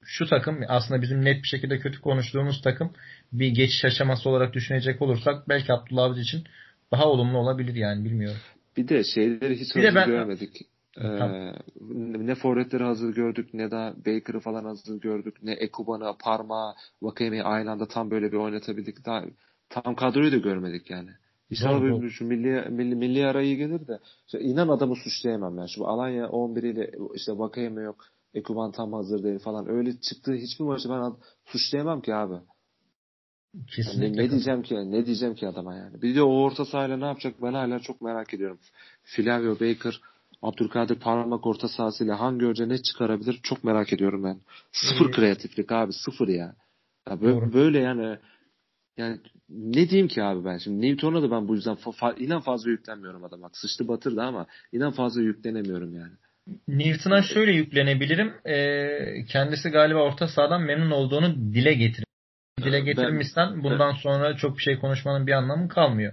şu takım aslında bizim net bir şekilde kötü konuştuğumuz takım bir geçiş aşaması olarak düşünecek olursak belki Abdullah Avcı için daha olumlu olabilir yani bilmiyorum. Bir de şeyleri hiç bir hazır ben, görmedik. Ee, ne forvetleri hazır gördük ne de Baker'ı falan hazır gördük. Ne Ekuban'ı, Parma, Vakame'yi aynı anda tam böyle bir oynatabildik. Daha, tam kadroyu da görmedik yani. İnşallah böyle şu milli, milli, milli arayı gelir de. İşte inan adamı suçlayamam yani. Şu Alanya 11 ile işte Vakayeme yok. Ekuban tam hazır değil falan. Öyle çıktığı hiçbir maçı ben suçlayamam ki abi. Kesinlikle. Yani ne diyeceğim ki ne diyeceğim ki adama yani. Bir de o orta sahayla ne yapacak ben hala çok merak ediyorum. Flavio Baker, Abdülkadir parmak orta sahasıyla hangi hoca ne çıkarabilir çok merak ediyorum ben. Sıfır evet. kreatiflik abi sıfır ya. ya böyle, böyle yani yani ne diyeyim ki abi ben şimdi Newton'a da ben bu yüzden fa- inan fazla yüklenmiyorum adam bak sıçtı batırdı ama inan fazla yüklenemiyorum yani. Newton'a şöyle yüklenebilirim. Ee, kendisi galiba orta sahadan memnun olduğunu dile getir. Dile getirmişsen bundan sonra çok bir şey konuşmanın bir anlamı kalmıyor.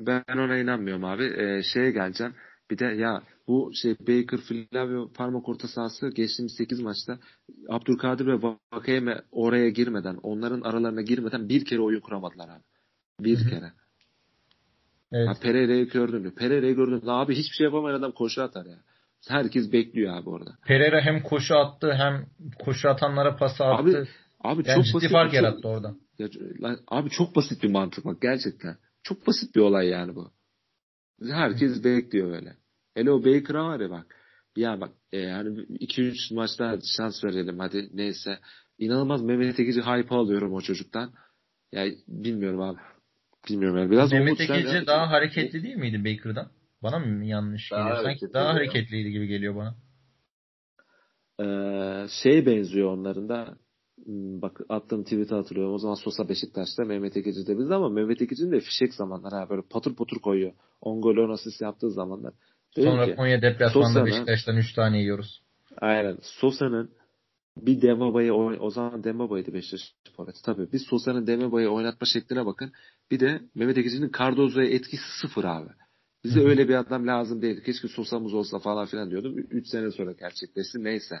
Ben ona inanmıyorum abi. Ee, şeye geleceğim. Bir de ya bu şey Baker, Flavio parmak orta sahası geçtiğimiz 8 maçta Abdülkadir ve Vakayeme oraya girmeden, onların aralarına girmeden bir kere oyun kuramadılar abi. Bir Hı-hı. kere. Evet. Ha, Pereira'yı gördün mü? Pereira'yı gördün mü? Abi hiçbir şey yapamayan adam koşu atar ya. Herkes bekliyor abi orada. Pereira hem koşu attı hem koşu atanlara pas attı. Abi, abi yani çok ciddi basit, fark çok, yarattı orada. Ya, abi çok basit bir mantık bak gerçekten. Çok basit bir olay yani bu. Herkes Hı. bekliyor öyle. Hele o Baker'a var ya bak. Ya bak e, yani 2-3 maçta şans verelim hadi neyse. İnanılmaz Mehmet Ekici hype alıyorum o çocuktan. Yani bilmiyorum abi. Bilmiyorum yani. Biraz Mehmet Ekici daha hareketli değil miydi Baker'dan? Bana mı yanlış daha geliyor? Sanki daha ya. hareketliydi gibi geliyor bana. Ee, şey benziyor onların da hmm, bak attığım tweet'i hatırlıyorum. O zaman Sosa Beşiktaş'ta Mehmet Ekici de bizde ama Mehmet Ekici'nin de fişek zamanlar ha böyle patır patır koyuyor. 10 gol 10 asist yaptığı zamanlar. Dedim Sonra ki, Konya deplasmanda Beşiktaş'tan 3 tane yiyoruz. Aynen. Sosa'nın bir Dembaba'yı o zaman Dembaba'ydı Beşiktaş forveti. Tabii biz Sosa'nın Dembaba'yı oynatma şekline bakın. Bir de Mehmet Ekici'nin Cardozo'ya etkisi sıfır abi. Bize Hı-hı. öyle bir adam lazım değil. Keşke Sosa'mız olsa falan filan diyordum. 3 sene sonra gerçekleşti. Neyse.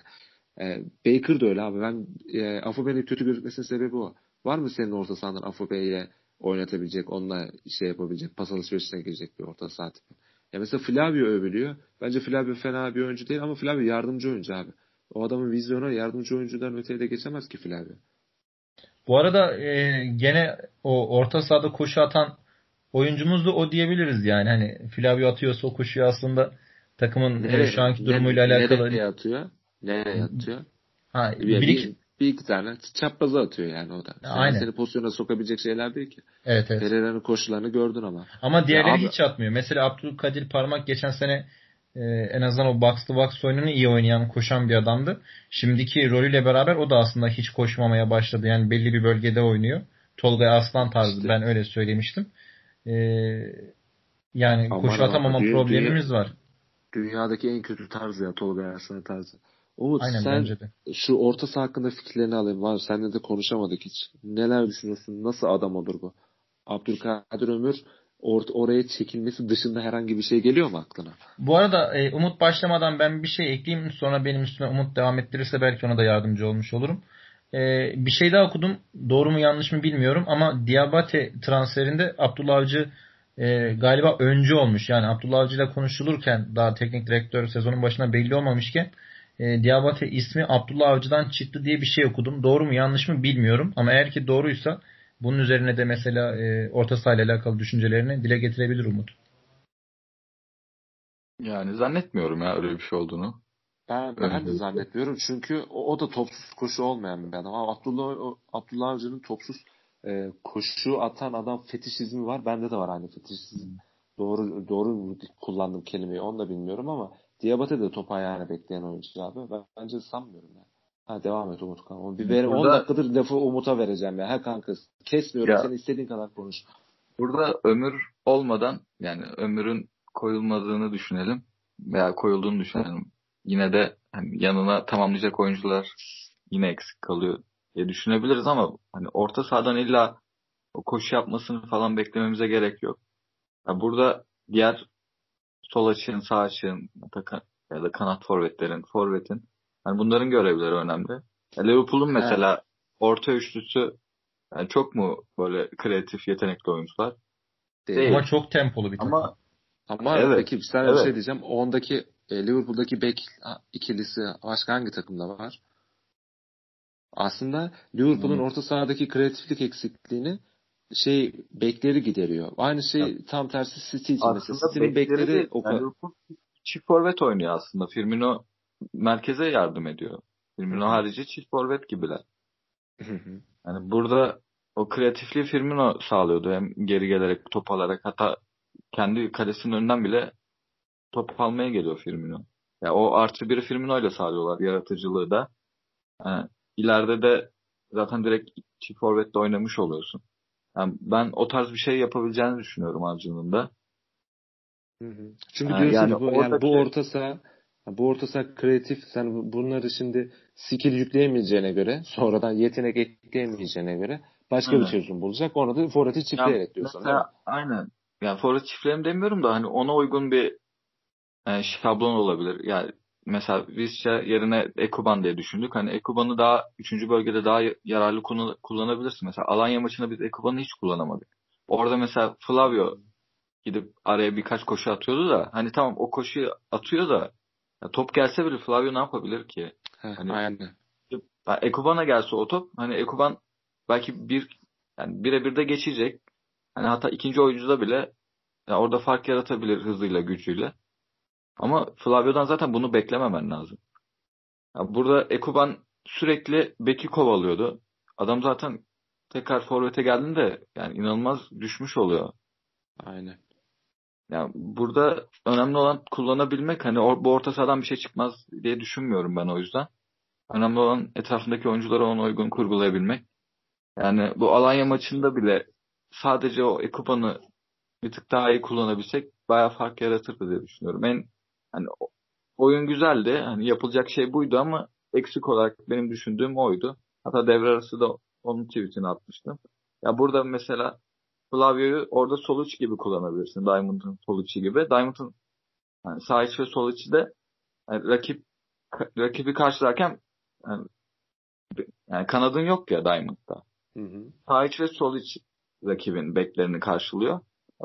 E, Baker da öyle abi. Ben e, Afobe'nin kötü gözükmesinin sebebi o. Var mı senin orta sahandan Afobe ile oynatabilecek, onunla şey yapabilecek, pas alışverişine girecek bir orta saha tipi? Ya mesela Flavio övülüyor. Bence Flavio fena bir oyuncu değil ama Flavio yardımcı oyuncu abi. O adamın vizyonu yardımcı oyuncudan öteye de geçemez ki Flavio. Bu arada e, gene o orta sahada koşu atan oyuncumuz da o diyebiliriz yani. Hani Flavio atıyorsa o koşuyu aslında takımın e, nereye, şu anki durumuyla nereye, alakalı. Nereye atıyor? Nereye atıyor? Ha, bir, bir, bir iki tane çapraza atıyor yani o da. Aynen. Seni pozisyona sokabilecek şeyler değil ki. Evet evet. Pereira'nın koşularını gördün ama. Ama diğerleri ya hiç abi, atmıyor. Mesela Abdülkadir Parmak geçen sene e, en azından o box to box oyununu iyi oynayan, koşan bir adamdı. Şimdiki rolüyle beraber o da aslında hiç koşmamaya başladı. Yani belli bir bölgede oynuyor. Tolga Aslan tarzı işte. ben öyle söylemiştim. E, yani Aman koşu atamama dünya, problemimiz var. Dünyadaki en kötü tarzı ya Tolga Aslan tarzı. Umut Aynen, sen şu orta saha hakkında fikirlerini alayım. Var seninle de konuşamadık hiç. Neler düşünüyorsun? Nasıl adam olur bu? Abdülkadir Ömür or oraya çekilmesi dışında herhangi bir şey geliyor mu aklına? Bu arada e, Umut başlamadan ben bir şey ekleyeyim. Sonra benim üstüne Umut devam ettirirse belki ona da yardımcı olmuş olurum. E, bir şey daha okudum. Doğru mu yanlış mı bilmiyorum ama Diabate transferinde Abdullah Avcı e, galiba öncü olmuş. Yani Abdullah Avcı ile konuşulurken daha teknik direktör sezonun başına belli olmamışken e, Diabate ismi Abdullah Avcı'dan çıktı diye bir şey okudum. Doğru mu yanlış mı bilmiyorum. Ama eğer ki doğruysa bunun üzerine de mesela e, orta sahayla alakalı düşüncelerini dile getirebilir Umut. Yani zannetmiyorum ya öyle bir şey olduğunu. Ben, ben de zannetmiyorum çünkü o, o da topsuz koşu olmayan bir adam. Ama Abdullah, Abdullah Avcı'nın topsuz e, koşu atan adam fetişizmi var. Bende de var aynı fetişizm. Doğru doğru kullandım kelimeyi onu da bilmiyorum ama Diabate de top ayağına bekleyen oyuncu abi. Ben bence sanmıyorum yani. Ha devam et Umut kanka. Bir ver, Burada, 10 dakikadır lafı Umut'a vereceğim ya. Ha kanka kesmiyorum. Ya, Sen istediğin kadar konuş. Burada ömür olmadan yani ömürün koyulmadığını düşünelim veya koyulduğunu düşünelim. Yine de hani yanına tamamlayacak oyuncular yine eksik kalıyor diye düşünebiliriz ama hani orta sahadan illa o koşu yapmasını falan beklememize gerek yok. Yani burada diğer sol açığın, sağ açığın ya da kanat forvetlerin, forvetin yani bunların görevleri önemli. Liverpool'un mesela evet. orta üçlüsü yani çok mu böyle kreatif, yetenekli oyuncular? Değil. Ama çok tempolu bir takım. Ama ama evet, peki bir tane evet. bir şey diyeceğim. Ondaki e, Liverpool'daki bek ikilisi başka hangi takımda var? Aslında Liverpool'un hmm. orta sahadaki kreatiflik eksikliğini şey bekleri gideriyor. Aynı şey ya. tam tersi City için mesela. City'nin bekleri, bekleri o kadar. Yani çift forvet oynuyor aslında. Firmino merkeze yardım ediyor. Firmino harici çift forvet gibiler. yani burada o kreatifliği Firmino sağlıyordu. Hem geri gelerek top alarak hatta kendi kalesinin önünden bile top almaya geliyor Firmino. Ya yani o artı biri Firmino ile sağlıyorlar yaratıcılığı da. Yani ileride de zaten direkt çift forvetle oynamış oluyorsun. Yani ben o tarz bir şey yapabileceğini düşünüyorum Avcı'nın da. Çünkü yani diyorsun yani bu, oradaki... yani bu orta saha bu orta saha kreatif sen bunları şimdi skill yükleyemeyeceğine göre sonradan yetenek ekleyemeyeceğine göre başka Aynen. bir çözüm bulacak. Onu da forveti çiftleyerek yani diyorsun. Mesela, aynen. Yani forvet çiftleyelim demiyorum da hani ona uygun bir e, şablon olabilir. Yani mesela Visca yerine Ekuban diye düşündük. Hani Ekuban'ı daha 3. bölgede daha yararlı kullanabilirsin. Mesela Alanya maçında biz Ekuban'ı hiç kullanamadık. Orada mesela Flavio gidip araya birkaç koşu atıyordu da hani tamam o koşuyu atıyor da ya top gelse bile Flavio ne yapabilir ki? Heh, hani, aynen. Ekuban'a gelse o top hani Ekuban belki bir yani birebir de geçecek. Hani hatta ikinci oyuncuda bile yani orada fark yaratabilir hızıyla, gücüyle. Ama Flavio'dan zaten bunu beklememen lazım. Yani burada Ekuban sürekli beki kovalıyordu. Adam zaten tekrar forvete geldiğinde yani inanılmaz düşmüş oluyor. Aynen. Yani burada önemli olan kullanabilmek. Hani or, bu orta sahadan bir şey çıkmaz diye düşünmüyorum ben o yüzden. Önemli olan etrafındaki oyuncuları ona uygun kurgulayabilmek. Yani bu Alanya maçında bile sadece o Ekuban'ı bir tık daha iyi kullanabilsek bayağı fark yaratırdı diye düşünüyorum. En hani oyun güzeldi. Hani yapılacak şey buydu ama eksik olarak benim düşündüğüm oydu. Hatta devre arası da onun tweetini atmıştım. Ya burada mesela Flavio'yu orada sol iç gibi kullanabilirsin. Diamond'ın sol içi gibi. Diamond'ın yani sağ iç ve sol içi de yani rakip rakibi karşılarken yani, yani kanadın yok ya Diamond'da. Hı hı. Sağ iç ve sol iç rakibin beklerini karşılıyor.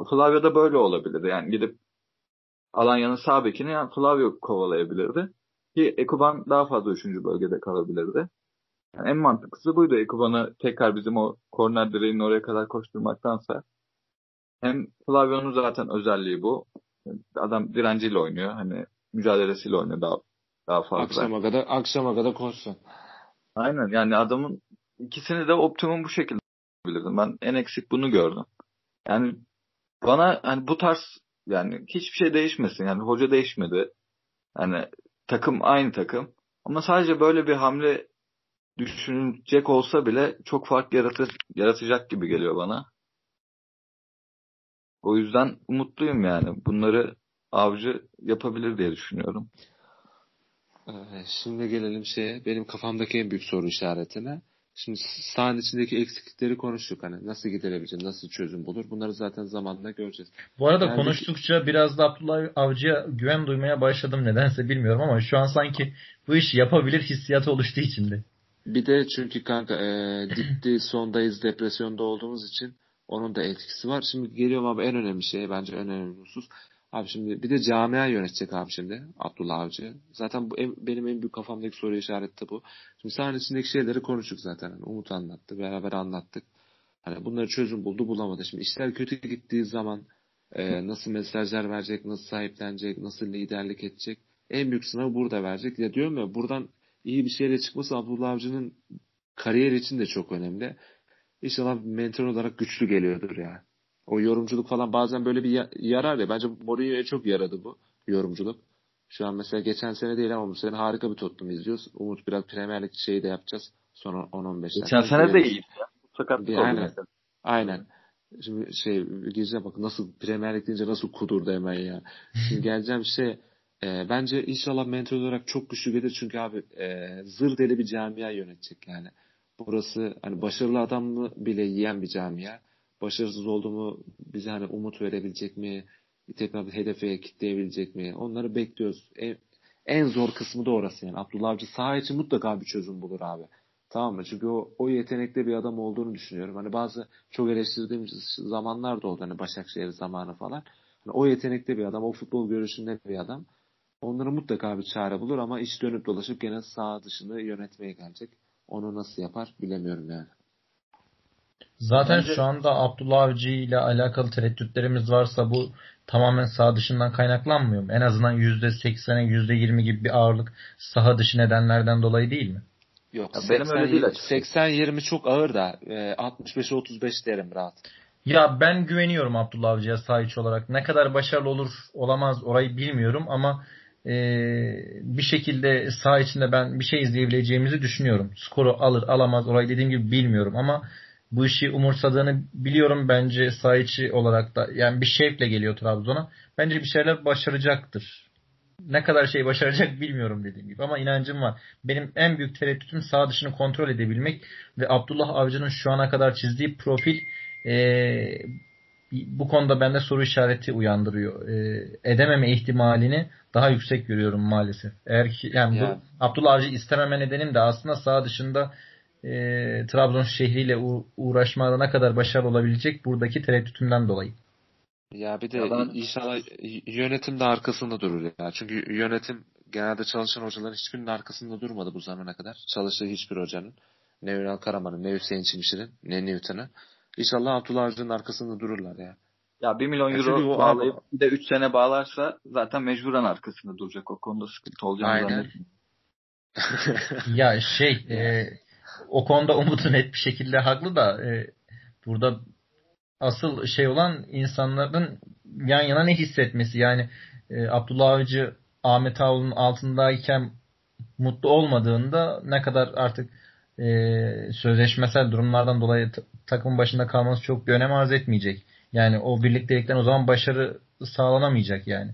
Flavio da böyle olabilirdi. Yani gidip Alanya'nın sağ bekini yani Flavio kovalayabilirdi. Ki Ekuban daha fazla üçüncü bölgede kalabilirdi. Yani en mantıklısı buydu. Ekuban'ı tekrar bizim o korner direğinin oraya kadar koşturmaktansa. Hem Flavio'nun zaten özelliği bu. Adam direnciyle oynuyor. Hani mücadelesiyle oynuyor daha daha fazla. Akşama kadar akşama kadar koşsun. Aynen yani adamın ikisini de optimum bu şekilde bilirdim. Ben en eksik bunu gördüm. Yani bana hani bu tarz yani hiçbir şey değişmesin. Yani hoca değişmedi. Yani takım aynı takım. Ama sadece böyle bir hamle düşünecek olsa bile çok fark yaratır, yaratacak gibi geliyor bana. O yüzden umutluyum yani. Bunları avcı yapabilir diye düşünüyorum. Şimdi gelelim şeye. Benim kafamdaki en büyük soru işaretine. Şimdi sahanın içindeki eksiklikleri konuştuk. Hani nasıl giderebilecek, nasıl çözüm bulur? Bunları zaten zamanla göreceğiz. Bu arada yani konuştukça biraz da Abdullah Avcı'ya güven duymaya başladım nedense bilmiyorum ama şu an sanki bu işi yapabilir hissiyatı oluştu içimde. Bir de çünkü kanka e, dipti sondayız depresyonda olduğumuz için onun da etkisi var. Şimdi geliyorum abi en önemli şey bence en önemli husus. Abi şimdi bir de camia yönetecek abi şimdi Abdullah Avcı. Zaten bu en, benim en büyük kafamdaki soru işareti de bu. Şimdi sahanın içindeki şeyleri konuştuk zaten. Yani Umut anlattı, beraber anlattık. Hani bunları çözüm buldu bulamadı. Şimdi işler kötü gittiği zaman e, nasıl mesajlar verecek, nasıl sahiplenecek, nasıl liderlik edecek. En büyük sınavı burada verecek. Ya diyorum ya buradan iyi bir şeyle çıkması Abdullah Avcı'nın kariyer için de çok önemli. İnşallah mental olarak güçlü geliyordur ya. O yorumculuk falan bazen böyle bir yarar ya. Bence Mourinho'ya çok yaradı bu yorumculuk. Şu an mesela geçen sene değil ama bu sene harika bir Tottenham izliyoruz. Umut biraz Premier Lig şeyi de yapacağız. Sonra 10-15 dakika. Geçen sene de iyiydi ya. Oldu aynen. Mesela. Aynen. Şimdi şey gireceğim bak nasıl Premier Lig deyince nasıl kudurdu hemen ya. Şimdi geleceğim şey e, bence inşallah mental olarak çok güçlü gelir çünkü abi e, zır deli bir camia yönetecek yani. Burası hani başarılı adamı bile yiyen bir camia başarısız olduğumu bize hani umut verebilecek mi? Tekrar bir hedefe kitleyebilecek mi? Onları bekliyoruz. En, en zor kısmı da orası yani. Abdullah Avcı saha için mutlaka bir çözüm bulur abi. Tamam mı? Çünkü o, o yetenekli bir adam olduğunu düşünüyorum. Hani bazı çok eleştirdiğim zamanlar da oldu. Hani Başakşehir zamanı falan. Hani o yetenekli bir adam, o futbol görüşünde bir adam. Onları mutlaka bir çare bulur ama iş dönüp dolaşıp gene sağ dışını yönetmeye gelecek. Onu nasıl yapar bilemiyorum yani. Zaten Bence... şu anda Abdullah Avcı ile alakalı tereddütlerimiz varsa bu tamamen saha dışından kaynaklanmıyor mu? En azından %80'e %20 gibi bir ağırlık saha dışı nedenlerden dolayı değil mi? Yok ya 80, benim öyle değil 80-20 çok ağır da e, 65'e 35 derim rahat. Ya ben güveniyorum Abdullah Avcı'ya saha olarak. Ne kadar başarılı olur olamaz orayı bilmiyorum ama e, bir şekilde saha içinde ben bir şey izleyebileceğimizi düşünüyorum. Skoru alır alamaz orayı dediğim gibi bilmiyorum ama bu işi umursadığını biliyorum bence sahiçi olarak da yani bir şevkle geliyor Trabzon'a. Bence bir şeyler başaracaktır. Ne kadar şey başaracak bilmiyorum dediğim gibi ama inancım var. Benim en büyük tereddütüm sağ dışını kontrol edebilmek ve Abdullah Avcı'nın şu ana kadar çizdiği profil ee, bu konuda bende soru işareti uyandırıyor. E, edememe ihtimalini daha yüksek görüyorum maalesef. Eğer ki yani ya. bu Abdullah Avcı istememe nedenim de aslında sağ dışında e, Trabzon şehriyle uğraşmada ne kadar başarılı olabilecek buradaki tereddütümden dolayı. Ya bir de ya ben... inşallah yönetim de arkasında durur ya. Çünkü yönetim genelde çalışan hocaların hiçbirinin arkasında durmadı bu zamana kadar. Çalıştığı hiçbir hocanın. Ne Ünal Karaman'ın, ne Hüseyin Çimşir'in, ne Newton'ın. İnşallah Abdullah Avcı'nın arkasında dururlar ya. Ya 1 milyon euro ya bağlayıp abi... bir de 3 sene bağlarsa zaten mecburen arkasında duracak. O konuda sıkıntı olacağını zannetmiyorum. ya şey e, o konuda Umut'u net bir şekilde haklı da e, burada asıl şey olan insanların yan yana ne hissetmesi. Yani e, Abdullah Avcı Ahmet Ağol'un altındayken mutlu olmadığında ne kadar artık e, sözleşmesel durumlardan dolayı takım başında kalması çok bir önem arz etmeyecek. Yani o birliktelikten o zaman başarı sağlanamayacak yani.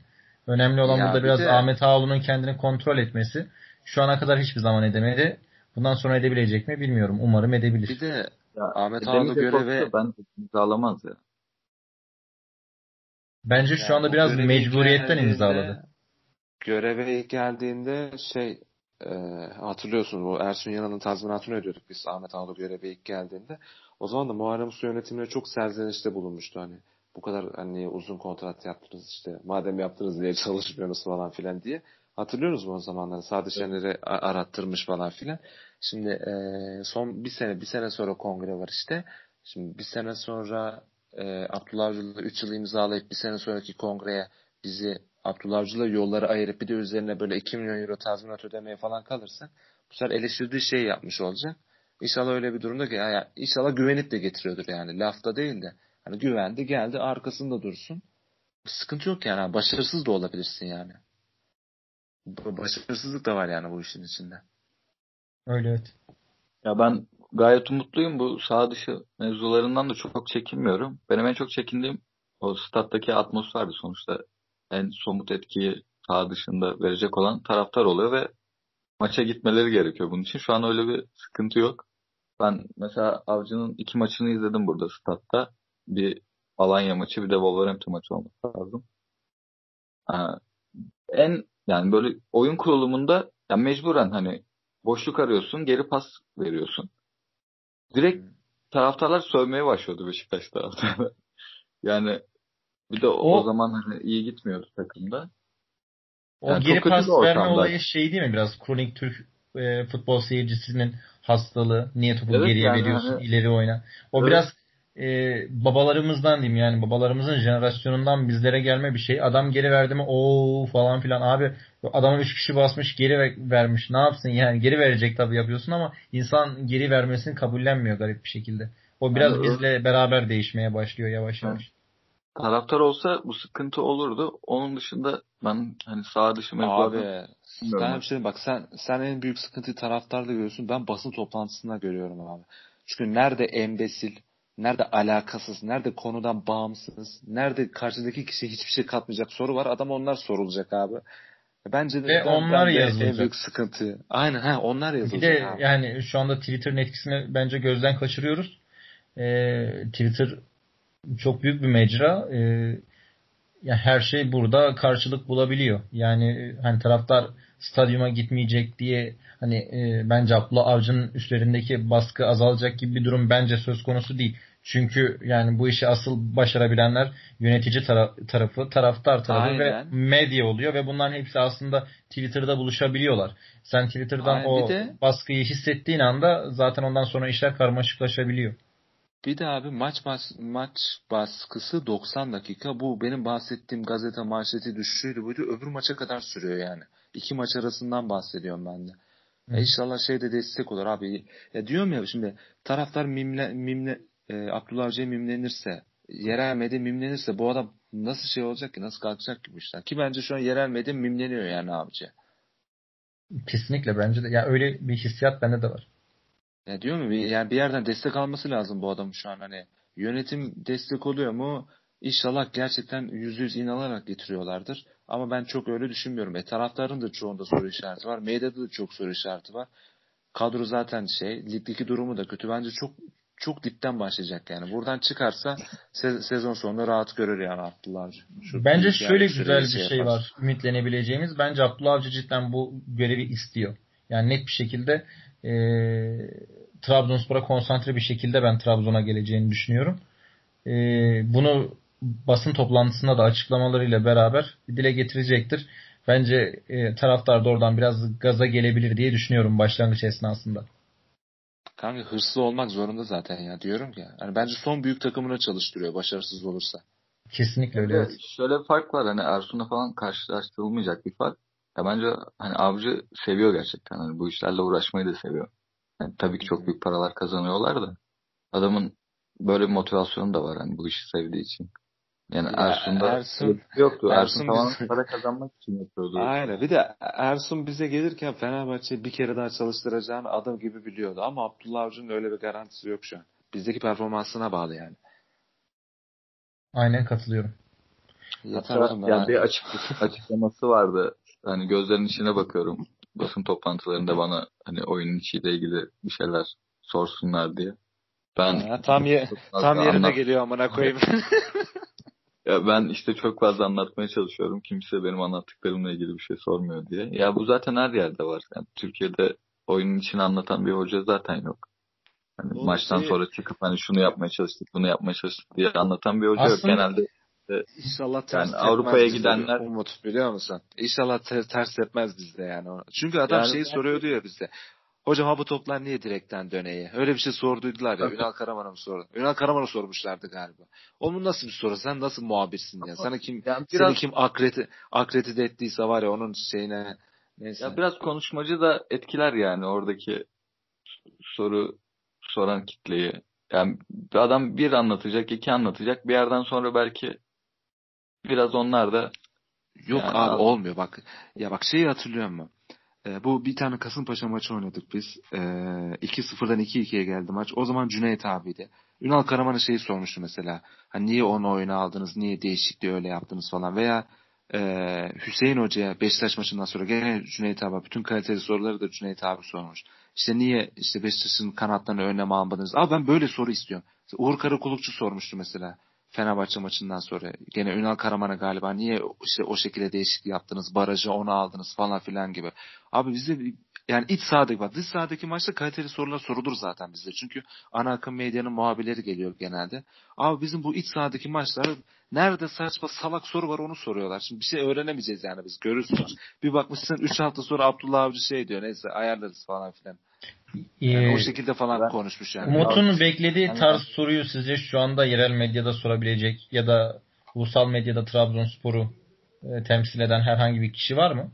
Önemli olan ya burada biraz de... Ahmet Ağoğlu'nun kendini kontrol etmesi. Şu ana kadar hiçbir zaman edemedi. Bundan sonra edebilecek mi bilmiyorum. Umarım edebilir. Bir de ya, Ahmet Ağoğlu göreve... Ben imzalamaz ya. Bence şu anda biraz mecburiyetten imzaladı. Göreve ilk geldiğinde şey e, hatırlıyorsun bu Ersun Yanal'ın tazminatını ödüyorduk biz Ahmet Ağoğlu göreve ilk geldiğinde. O zaman da Muharrem Su yönetimine çok serzenişte bulunmuştu hani. Bu kadar hani uzun kontrat yaptınız işte madem yaptınız diye çalışmıyorsunuz falan filan diye. Hatırlıyoruz mu o zamanları? Sadık Şener'i arattırmış falan filan. Şimdi e, son bir sene bir sene sonra kongre var işte. Şimdi bir sene sonra e, Abdullah Avcı'yla 3 yıl imzalayıp bir sene sonraki kongreye bizi Abdullah Avcı'la yolları ayırıp bir de üzerine böyle 2 milyon euro tazminat ödemeye falan kalırsak bu sefer eleştirdiği şey yapmış olacak. İnşallah öyle bir durumda ki yani inşallah güvenip de getiriyordur yani lafta değil de hani güvendi geldi arkasında dursun. Bir sıkıntı yok yani başarısız da olabilirsin yani. Başarısızlık da var yani bu işin içinde. Öyle evet. Ya ben gayet umutluyum. Bu sağ dışı mevzularından da çok çekinmiyorum. Benim en çok çekindiğim o stat'taki atmosferdi sonuçta. En somut etkiyi sağ dışında verecek olan taraftar oluyor ve maça gitmeleri gerekiyor bunun için. Şu an öyle bir sıkıntı yok. Ben mesela Avcı'nın iki maçını izledim burada statta. Bir Alanya maçı bir de Wolverhampton maçı olması lazım. en yani böyle oyun kurulumunda yani mecburen hani boşluk arıyorsun, geri pas veriyorsun. Direkt hmm. taraftarlar sövmeye başlıyordu Beşiktaş taraftarı. yani bir de o, o zaman hani iyi gitmiyordu takımda. O yani geri pas verme olayı şey değil mi biraz kronik Türk e, futbol seyircisinin hastalığı. Niye topu evet, geriye yani veriyorsun, hani, ileri oyna. O evet. biraz e, babalarımızdan diyeyim yani babalarımızın jenerasyonundan bizlere gelme bir şey. Adam geri verdi mi o falan filan abi adamı üç kişi basmış geri vermiş ne yapsın yani geri verecek tabii yapıyorsun ama insan geri vermesini kabullenmiyor garip bir şekilde. O biraz yani, bizle beraber değişmeye başlıyor yavaş yavaş. Evet. Taraftar olsa bu sıkıntı olurdu. Onun dışında ben hani sağ dışı Abi ben bir şey bak sen sen en büyük sıkıntıyı taraftarda görüyorsun. Ben basın toplantısında görüyorum abi. Çünkü nerede embesil, nerede alakasız, nerede konudan bağımsız, nerede karşıdaki kişi hiçbir şey katmayacak soru var. Adam onlar sorulacak abi. Bence de Ve onlar yazılacak. En büyük sıkıntı. Aynen ha onlar yazılacak. Bir de abi. yani şu anda Twitter'ın etkisini bence gözden kaçırıyoruz. Ee, Twitter çok büyük bir mecra. Ee, yani her şey burada karşılık bulabiliyor. Yani hani taraftar stadyuma gitmeyecek diye hani e, bence Abdullah Avcı'nın üstlerindeki baskı azalacak gibi bir durum bence söz konusu değil. Çünkü yani bu işi asıl başarabilenler yönetici tara- tarafı, taraftar tarafı Aynen. ve medya oluyor ve bunların hepsi aslında Twitter'da buluşabiliyorlar. Sen Twitter'dan Aynen. o de, baskıyı hissettiğin anda zaten ondan sonra işler karmaşıklaşabiliyor. Bir de abi maç maç, maç baskısı 90 dakika. Bu benim bahsettiğim gazete manşeti düşüşüydü buydu. Öbür maça kadar sürüyor yani. İki maç arasından bahsediyorum ben de. E inşallah şey de destek olur abi. Ya diyorum ya şimdi taraftar mimle, mimle e, Abdullah Avcı'ya mimlenirse yerel medya mimlenirse bu adam nasıl şey olacak ki? Nasıl kalkacak ki bu işler? Ki bence şu an yerel medya mimleniyor yani abici. Kesinlikle bence de. Ya yani öyle bir hissiyat bende de var. Ya diyor mu? Yani bir yerden destek alması lazım bu adam şu an hani. Yönetim destek oluyor mu? İnşallah gerçekten yüz yüz inanarak getiriyorlardır. Ama ben çok öyle düşünmüyorum. E taraftarın da çoğunda soru işareti var. Medyada da çok soru işareti var. Kadro zaten şey, ligdeki durumu da kötü. Bence çok çok dipten başlayacak yani. Buradan çıkarsa se- sezon sonunda rahat görür yani Abdullah Avcı. Şu Bence şöyle güzel bir şey, şey var ümitlenebileceğimiz. Bence Abdullah Avcı cidden bu görevi istiyor. Yani net bir şekilde e, Trabzonspor'a konsantre bir şekilde ben Trabzon'a geleceğini düşünüyorum. E, bunu basın toplantısında da açıklamalarıyla beraber dile getirecektir. Bence e, taraftar da oradan biraz gaza gelebilir diye düşünüyorum başlangıç esnasında. Kanka hırslı olmak zorunda zaten ya diyorum ya. Yani bence son büyük takımına çalıştırıyor başarısız olursa. Kesinlikle öyle. Evet. Şöyle bir fark var hani Ersun'la falan karşılaştırılmayacak bir fark. Ya bence hani avcı seviyor gerçekten. Hani bu işlerle uğraşmayı da seviyor. Yani tabii ki çok büyük paralar kazanıyorlar da adamın böyle bir motivasyonu da var hani bu işi sevdiği için. Yani ya Ersun'da Ersun, yoktu. Ersun, Ersun tamamen bize... para kazanmak için yapıyordu. Aynen. Bir de Ersun bize gelirken Fenerbahçe bir kere daha çalıştıracağını adam gibi biliyordu. Ama Abdullah Avcı'nın öyle bir garantisi yok şu an. Bizdeki performansına bağlı yani. Aynen katılıyorum. Yeter Hatta, yani bir açık, açıklaması vardı. Hani gözlerinin içine bakıyorum. Basın toplantılarında bana hani oyunun içiyle ilgili bir şeyler sorsunlar diye. Ben ya, tam ye tam yerine anlat... geliyor amına koyayım. ya ben işte çok fazla anlatmaya çalışıyorum. Kimse benim anlattıklarımla ilgili bir şey sormuyor diye. Ya bu zaten her yerde var. Yani Türkiye'de oyunun içini anlatan bir hoca zaten yok. Hani o maçtan şey... sonra çıkıp hani şunu yapmaya çalıştık, bunu yapmaya çalıştık diye anlatan bir hoca Aslında... yok. Genelde İnşallah ters yani Avrupa'ya gidenler umut biliyor musun? İnşallah ters, ters etmez bizde yani. Çünkü adam yani şeyi soruyordu ya bizde. Hocam ha bu toplar niye direkten döneye? Öyle bir şey sorduydular ya. Ünal Karaman'a mı sordu? Ünal Karaman'a sormuşlardı galiba. Onun nasıl bir soru? Sen nasıl muhabirsin ya? Sana kim yani biraz, seni kim akredi akredite ettiyse var ya onun şeyine neyse. Ya biraz konuşmacı da etkiler yani oradaki soru soran kitleyi. Yani adam bir anlatacak, iki anlatacak. Bir yerden sonra belki biraz onlar da Yok yani abi, abi olmuyor bak. Ya bak şeyi hatırlıyor musun? E, bu bir tane Kasımpaşa maçı oynadık biz. E, 2-0'dan 2-2'ye geldi maç. O zaman Cüneyt abiydi. Ünal Karaman'a şeyi sormuştu mesela. Hani niye onu oyuna aldınız? Niye değişikliği öyle yaptınız falan. Veya e, Hüseyin Hoca'ya Beşiktaş maçından sonra gene Cüneyt abi bütün kaliteli soruları da Cüneyt abi sormuş. İşte niye işte Beşiktaş'ın kanatlarını önlem almadınız? Abi ben böyle soru istiyorum. Uğur Karakulukçu sormuştu mesela. Fenerbahçe maçından sonra gene Ünal Karaman'a galiba niye işte o şekilde değişiklik yaptınız, barajı onu aldınız falan filan gibi. Abi bizde yani iç sahadaki bak dış sahadaki maçta kaliteli sorular sorulur zaten bizde. Çünkü ana akım medyanın muhabirleri geliyor genelde. Abi bizim bu iç sahadaki maçlar nerede saçma salak soru var onu soruyorlar. Şimdi bir şey öğrenemeyeceğiz yani biz görürsünüz. Bir bakmışsın 3 hafta sonra Abdullah Avcı şey diyor neyse ayarlarız falan filan. Yani ee, o şekilde falan ben, konuşmuş yani. Umut'un beklediği yani, tarz soruyu sizce şu anda yerel medyada sorabilecek ya da ulusal medyada Trabzonspor'u e, temsil eden herhangi bir kişi var mı?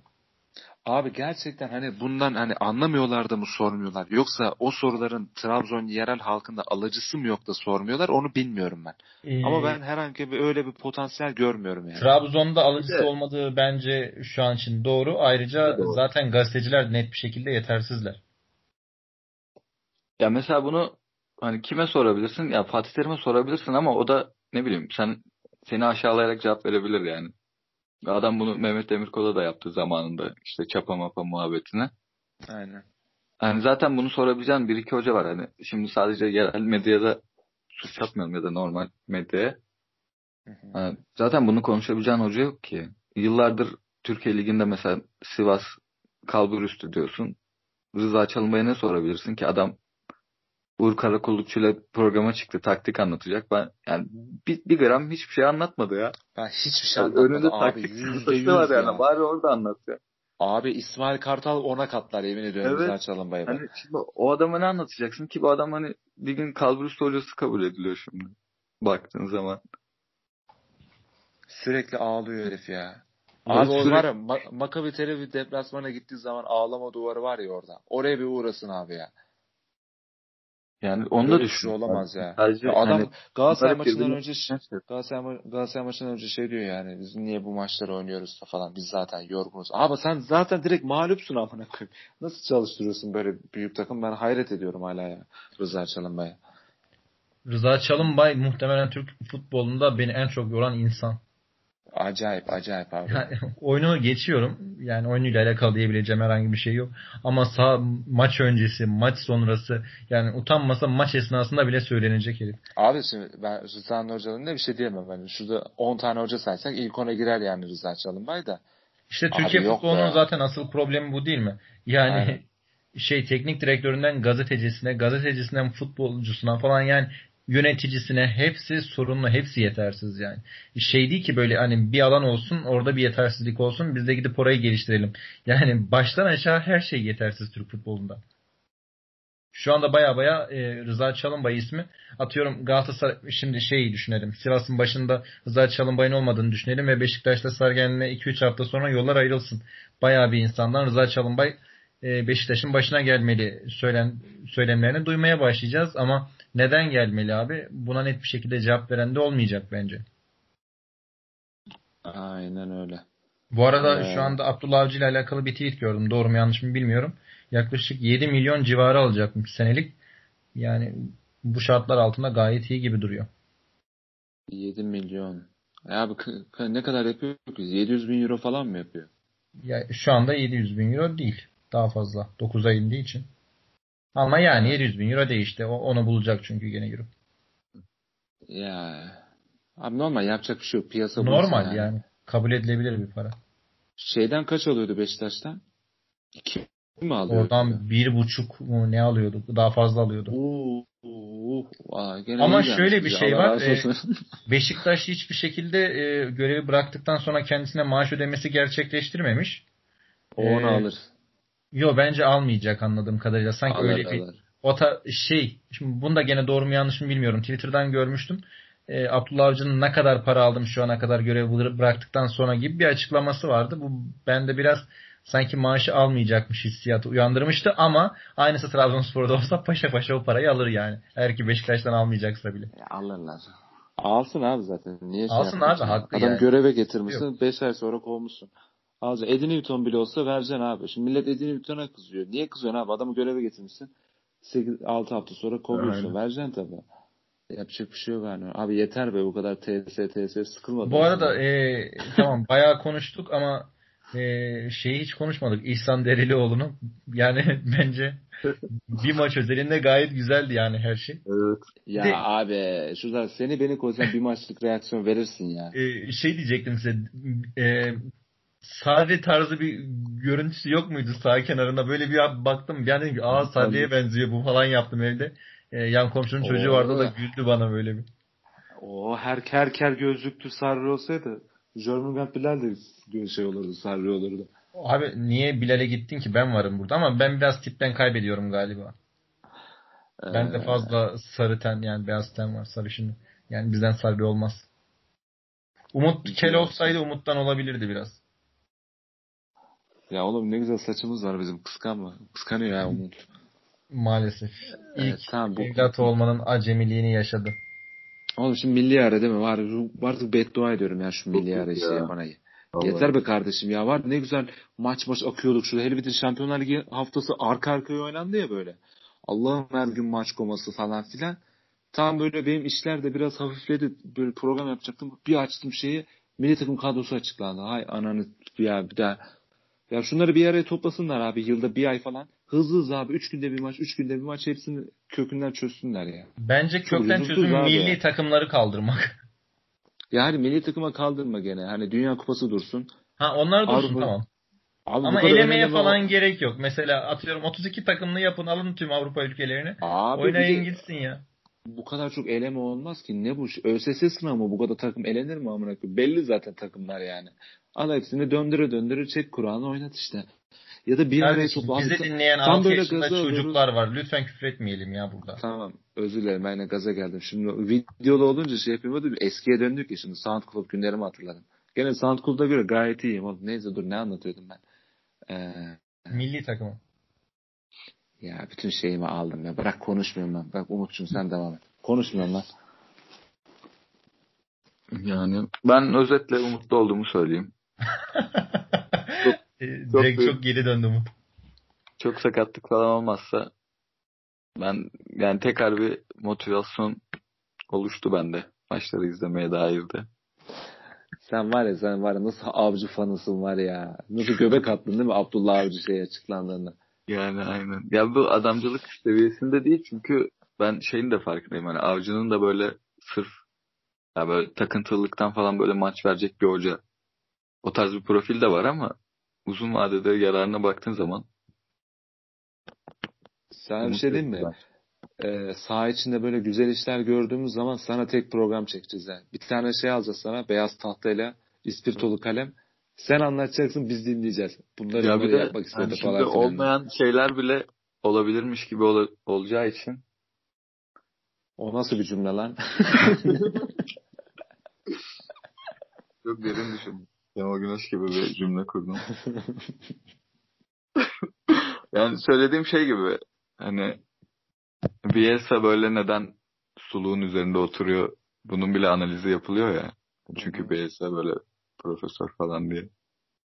Abi gerçekten hani bundan hani anlamıyorlar da mı sormuyorlar yoksa o soruların Trabzon yerel halkında alıcısı mı yok da sormuyorlar onu bilmiyorum ben. Ee, Ama ben herhangi bir öyle bir potansiyel görmüyorum yani. Trabzon'da alıcısı evet. olmadığı bence şu an için doğru. Ayrıca doğru. zaten gazeteciler net bir şekilde yetersizler. Ya mesela bunu hani kime sorabilirsin? Ya Fatih Terim'e sorabilirsin ama o da ne bileyim sen seni aşağılayarak cevap verebilir yani. Adam bunu Mehmet Demirkol'a da yaptı zamanında. işte çapa mapa muhabbetine. Aynen. Yani zaten bunu sorabileceğin bir iki hoca var. Hani şimdi sadece yerel medyada suç atmayalım ya da normal medyaya. Yani zaten bunu konuşabileceğin hoca yok ki. Yıllardır Türkiye Ligi'nde mesela Sivas kalbur üstü diyorsun. Rıza Çalınbay'a ne sorabilirsin ki adam Uğur Karakullukçu ile programa çıktı. Taktik anlatacak. Ben yani bir, bir gram hiçbir şey anlatmadı ya. Ben hiçbir şey anlatmadım. Önünde abi, taktik yüzde var yani. Ya. Bari orada anlat ya. Abi İsmail Kartal ona katlar yemin ediyorum evet. Rıza Çalınbay'a. Hani şimdi o adama ne anlatacaksın ki bu adam hani bir gün kalburüstü hocası kabul ediliyor şimdi. Baktığın zaman. Sürekli ağlıyor herif ya. Abi o var ya Makabi Tel Aviv deplasmana gittiği zaman ağlama duvarı var ya orada. Oraya bir uğrasın abi ya. Yani onda Böyle düşün. Şey olamaz ya. Sadece ya adam hani, Galatasaray maçından önce Galatasaray, Galatasaray maçından önce şey diyor yani biz niye bu maçları oynuyoruz falan biz zaten yorgunuz. Abi sen zaten direkt mağlupsun amına koyayım. Nasıl çalıştırıyorsun böyle büyük takım ben hayret ediyorum hala ya Rıza Çalınbay'a. Rıza Çalınbay muhtemelen Türk futbolunda beni en çok yoran insan. Acayip acayip abi. Yani, oyunu geçiyorum. Yani oyunuyla alakalı diyebileceğim herhangi bir şey yok. Ama sağ maç öncesi, maç sonrası yani utanmasa maç esnasında bile söylenecek herif. Abi şimdi ben Rıza Hoca'nın bir şey diyemem. Yani şurada 10 tane hoca saysak ilk ona girer yani Rıza Çalınbay da. İşte Türkiye futbolunun zaten asıl problemi bu değil mi? Yani Aynen. şey teknik direktöründen gazetecisine, gazetecisinden futbolcusuna falan yani yöneticisine hepsi sorunlu, hepsi yetersiz yani. Şey değil ki böyle hani bir alan olsun, orada bir yetersizlik olsun, biz de gidip orayı geliştirelim. Yani baştan aşağı her şey yetersiz Türk futbolunda. Şu anda baya baya e, Rıza Çalınbay ismi. Atıyorum Galatasaray şimdi şeyi düşünelim. Sivas'ın başında Rıza Çalınbay'ın olmadığını düşünelim ve Beşiktaş'ta Sergen'le 2-3 hafta sonra yollar ayrılsın. Baya bir insandan Rıza Çalınbay e, Beşiktaş'ın başına gelmeli söylen söylemlerini duymaya başlayacağız ama neden gelmeli abi? Buna net bir şekilde cevap veren de olmayacak bence. Aynen öyle. Bu arada ee... şu anda Abdullah Avcı ile alakalı bir tweet gördüm. Doğru mu yanlış mı bilmiyorum. Yaklaşık 7 milyon civarı alacakmış senelik. Yani bu şartlar altında gayet iyi gibi duruyor. 7 milyon. Ya abi ne kadar yapıyor ki? 700 bin euro falan mı yapıyor? Ya şu anda 700 bin euro değil. Daha fazla. 9'a indiği için. Ama yani 700 bin euro değişti. O, onu bulacak çünkü gene euro. Ya abi normal yapacak bir şey yok. Piyasa normal yani. yani. Kabul edilebilir bir para. Şeyden kaç alıyordu Beşiktaş'tan? 2 mi alıyordu? Oradan bir buçuk mu ne alıyordu? Daha fazla alıyordu. Oo, oo, aa, Ama şöyle bir şey var. E, Beşiktaş hiçbir şekilde e, görevi bıraktıktan sonra kendisine maaş ödemesi gerçekleştirmemiş. O onu ee, alır. Yo bence almayacak anladığım kadarıyla. Sanki alır, öyle bir o ta, şey şimdi bunu da gene doğru mu yanlış mı bilmiyorum. Twitter'dan görmüştüm. E, Abdullah Avcı'nın ne kadar para aldım şu ana kadar görev bıraktıktan sonra gibi bir açıklaması vardı. Bu bende biraz sanki maaşı almayacakmış hissiyatı uyandırmıştı ama aynısı Trabzonspor'da olsa paşa paşa o parayı alır yani. Eğer ki Beşiktaş'tan almayacaksa bile. Ya alırlar. Alsın abi zaten. Niye şey Alsın abi haklı Adam yani. göreve getirmişsin 5 ay sonra kovmuşsun. Alacaksın. Edin Newton bile olsa vereceksin abi. Şimdi millet Edin Newton'a kızıyor. Niye kızıyorsun abi? Adamı göreve getirmişsin. 8, 6 hafta sonra kovuyorsun. Aynen. Vereceksin tabii. Yapacak bir şey yok yani. Abi yeter be bu kadar TS TS sıkılmadı. Bu arada e, tamam bayağı konuştuk ama e, şeyi hiç konuşmadık. İhsan Derilioğlu'nu. Yani bence bir maç özelinde gayet güzeldi yani her şey. Evet. Ya De, abi şurada seni beni koysan bir maçlık reaksiyon verirsin ya. E, şey diyecektim size. E, Sarri tarzı bir görüntüsü yok muydu sağ kenarında? Böyle bir baktım. Yani dedim ki aa Sarri'ye benziyor bu falan yaptım evde. E, yan komşunun çocuğu vardı da güldü bana böyle bir. O her her ker gözlüktür Sarri olsaydı Jörmungand Bilal de şey olurdu, Sarri olurdu. Abi niye Bilal'e gittin ki? Ben varım burada ama ben biraz tipten kaybediyorum galiba. Ee... Ben de fazla sarı ten yani beyaz ten var sarışın. Yani bizden sarı olmaz. Umut kel olsaydı Umut'tan olabilirdi biraz. Ya oğlum ne güzel saçımız var bizim. Kıskanma. Kıskanıyor ya Umut. Maalesef. İlk evet, tamam, bu... evlat olmanın acemiliğini yaşadı. Oğlum şimdi milli ara değil mi? Var, artık beddua ediyorum ya şu milli ara işi yapanayı. Yeter be kardeşim ya var ne güzel maç maç akıyorduk şurada. Hele bir de Şampiyonlar Ligi haftası arka arkaya oynandı ya böyle. Allah'ım her gün maç koması falan filan. Tam böyle benim işler de biraz hafifledi. Böyle program yapacaktım. Bir açtım şeyi. Milli takım kadrosu açıklandı. Hay ananı ya bir daha ya şunları bir araya toplasınlar abi yılda bir ay falan. Hızlı hızlı abi. Üç günde bir maç, üç günde bir maç hepsini kökünden çözsünler ya. Bence kökten çözüm milli ya. takımları kaldırmak. Yani milli takıma kaldırma gene. Hani Dünya Kupası dursun. Ha onlar dursun Avrupa... tamam. Abi Ama elemeye falan var. gerek yok. Mesela atıyorum 32 takımlı yapın alın tüm Avrupa ülkelerini. Abi Oynayın gitsin ya. Bu kadar çok eleme olmaz ki. Ne bu? ÖSS sınavı mı? Bu kadar takım elenir mi amına? Belli zaten takımlar yani. Al hepsini döndüre döndüre çek Kur'an'ı oynat işte. Ya da bir araya topla. Bizi dinleyen 6 yaşında çocuklar alıyoruz. var. Lütfen küfür etmeyelim ya burada. Tamam. Özür dilerim. Ben de gaza geldim. Şimdi videolu olunca şey yapayım. Eskiye döndük ya şimdi. SoundCloud günlerimi hatırladım. Gene SoundCloud'a göre gayet iyiyim. Oğlum, neyse dur ne anlatıyordum ben. Ee, Milli takımı. Ya bütün şeyimi aldım ya. Bırak konuşmuyorum ben. Bak Umut'cum sen devam et. Konuşmuyorum lan. Yani ben özetle umutlu olduğumu söyleyeyim. çok, e, Direkt çok, çok geri döndü Umut. Çok sakatlık falan olmazsa ben yani tekrar bir motivasyon oluştu bende maçları izlemeye dair de. Sen var ya sen var ya nasıl avcı fanısın var ya. Nasıl göbek attın değil mi Abdullah Avcı şey açıklandığında. Yani aynen. Ya bu adamcılık seviyesinde değil çünkü ben şeyin de farkındayım. Hani avcının da böyle sırf ya böyle takıntılılıktan falan böyle maç verecek bir hoca. O tarz bir profil de var ama uzun vadede yararına baktığın zaman sana bir şey diyeyim mi? Ee, saha içinde böyle güzel işler gördüğümüz zaman sana tek program çekeceğiz. Yani. Bir tane şey alacağız sana beyaz tahtayla ispirtolu kalem. Sen anlatacaksın biz dinleyeceğiz. Bunları, ya bunları de, yapmak istedi yani falan. olmayan şeyler bile olabilirmiş gibi ol, olacağı için. O nasıl bir cümle lan? Çok derin düşün. Kemal Güneş gibi bir cümle kurdum. yani söylediğim şey gibi hani Bielsa böyle neden suluğun üzerinde oturuyor bunun bile analizi yapılıyor ya. Çünkü Bielsa böyle profesör falan diye.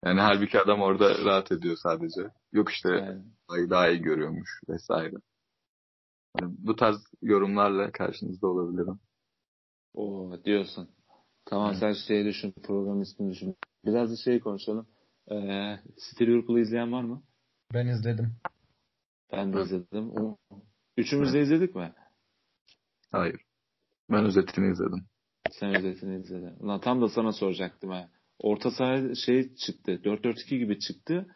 Yani halbuki adam orada rahat ediyor sadece. Yok işte yani. daha iyi görüyormuş vesaire. Yani bu tarz yorumlarla karşınızda olabilirim. Oo diyorsun. Tamam evet. sen şey düşün, program ismini düşün. Biraz da şey konuşalım. Ee, City Liverpool'u izleyen var mı? Ben izledim. Ben de izledim. O, üçümüz de izledik mi? Hayır. Ben özetini izledim. Sen özetini izledin. Lan tam da sana soracaktım ha. Orta saha şey çıktı. 4-4-2 gibi çıktı.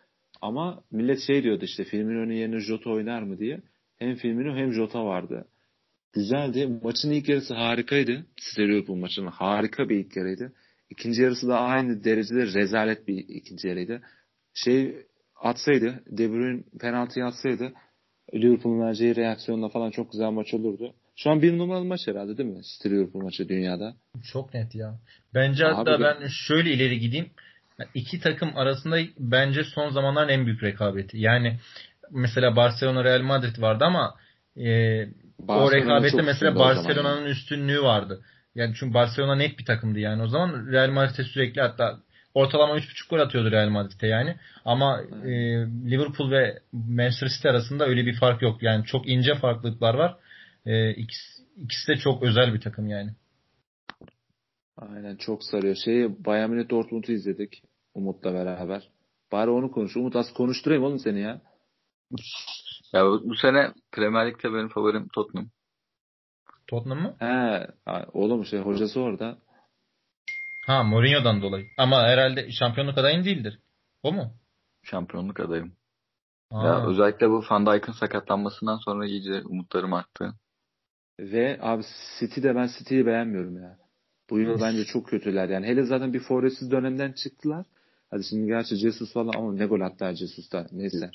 Ama millet şey diyordu işte Firmino'nun yerine Jota oynar mı diye. Hem Firmino hem Jota vardı. Güzeldi. Maçın ilk yarısı harikaydı. Liverpool maçının harika bir ilk yarıydı. İkinci yarısı da aynı derecede rezalet bir ikinci yarıydı. Şey atsaydı, De Bruyne penaltıyı atsaydı Liverpool'un vereceği reaksiyonla falan çok güzel maç olurdu. Şu an bir numaralı maç herhalde değil mi? City Liverpool maçı dünyada. Çok net ya. Bence Abi hatta de... ben şöyle ileri gideyim. İki takım arasında bence son zamanların en büyük rekabeti. Yani mesela Barcelona Real Madrid vardı ama e, o rekabette mesela Barcelona'nın üstünlüğü vardı. Yani çünkü Barcelona net bir takımdı yani. O zaman Real Madrid'e sürekli hatta ortalama 3.5 gol atıyordu Real Madrid'e yani. Ama e, Liverpool ve Manchester City arasında öyle bir fark yok. Yani çok ince farklılıklar var. E, ikisi, ikisi de çok özel bir takım yani. Aynen çok sarıyor. Şeyi Bayern Münih Dortmund'u izledik Umut'la beraber. Bari onu konuş. Umut az konuşturayım oğlum seni ya. Ya bu, bu sene Premier Lig'de benim favorim Tottenham. Tottenham mı? He, oğlum şey hocası orada. Ha Mourinho'dan dolayı. Ama herhalde şampiyonluk adayın değildir. O mu? Şampiyonluk adayım. Aa. Ya özellikle bu Van Dijk'ın sakatlanmasından sonra iyice umutlarım arttı. Ve abi City'de ben City'yi beğenmiyorum ya. Bu yıl bence çok kötüler yani. Hele zaten bir forvetsiz dönemden çıktılar. Hadi şimdi gerçi Jesus falan ama ne gol attı Jesus da neyse.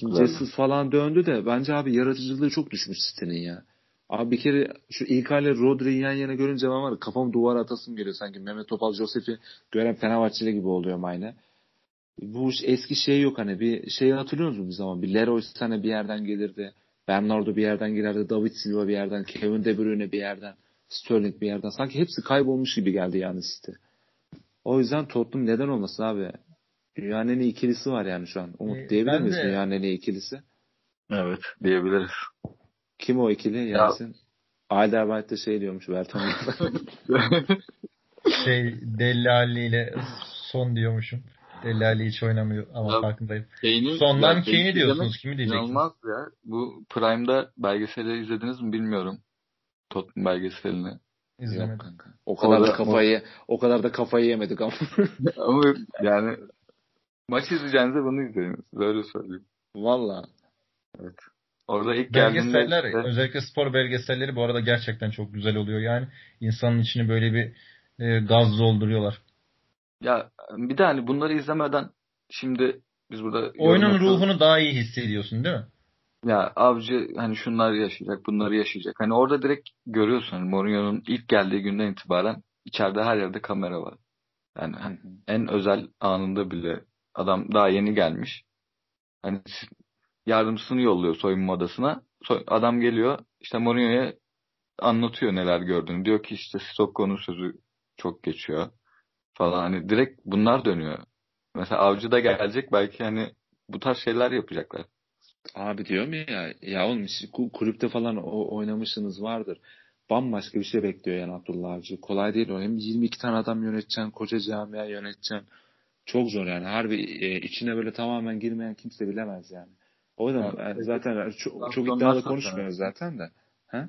Şimdi Jesus falan döndü de bence abi yaratıcılığı çok düşmüş City'nin ya. Abi bir kere şu ilk hali Rodri'yi yan yana görünce ben var kafam duvara atasım geliyor sanki. Mehmet Topal Josef'i gören Fenerbahçeli gibi oluyorum aynı. Bu eski şey yok hani bir şey hatırlıyor musunuz bir zaman? Bir Leroy Sané bir yerden gelirdi. Bernardo bir yerden girerdi. David Silva bir yerden. Kevin De Bruyne bir yerden. Sterling bir yerden. Sanki hepsi kaybolmuş gibi geldi yani City. O yüzden Tottenham neden olmasın abi? Dünyanın en iyi ikilisi var yani şu an. Umut ee, diyebilir miyiz de... dünyanın en iyi ikilisi? Evet diyebiliriz. Kim o ikili Yasin? Alderweireld şey diyormuş Berton. şey Deli Ali ile son diyormuşum. Deli Ali hiç oynamıyor ama ya, farkındayım. Kane'i, Sondan Kane'i diyorsunuz. Kimi diyeceksiniz? İnanılmaz ya. Bu Prime'da belgeseli izlediniz mi bilmiyorum. Tottenham belgeselini. İzlemedim. kanka. O kadar da kafayı o kadar da kafayı yemedik ama. ama yani maç izleyeceğinize bunu izleyin. Böyle söyleyeyim. Valla. Evet. Orada ilk belgeseller işte... özellikle spor belgeselleri bu arada gerçekten çok güzel oluyor yani. insanın içini böyle bir e, gaz dolduruyorlar. Ya bir de hani bunları izlemeden şimdi biz burada oyunun ruhunu daha iyi hissediyorsun değil mi? Ya avcı hani şunlar yaşayacak, bunları yaşayacak. Hani orada direkt görüyorsun hani Mourinho'nun ilk geldiği günden itibaren içeride her yerde kamera var. Yani hani en özel anında bile adam daha yeni gelmiş. Hani yardımcısını yolluyor soyunma odasına. Adam geliyor işte Mourinho'ya anlatıyor neler gördüğünü. Diyor ki işte Stokko'nun sözü çok geçiyor falan. Hani direkt bunlar dönüyor. Mesela avcı da gelecek belki hani bu tarz şeyler yapacaklar. Abi diyorum ya ya oğlum kulüpte falan o, oynamışsınız vardır. Bambaşka bir şey bekliyor yani Abdullah Avcı. Kolay değil o. Hem 22 tane adam yöneteceksin, koca camia yöneteceksin. Çok zor yani. Harbi e, içine böyle tamamen girmeyen kimse bilemez yani. O yüzden yani, zaten çok, çok iddialı konuşmuyoruz zaten de. Ha?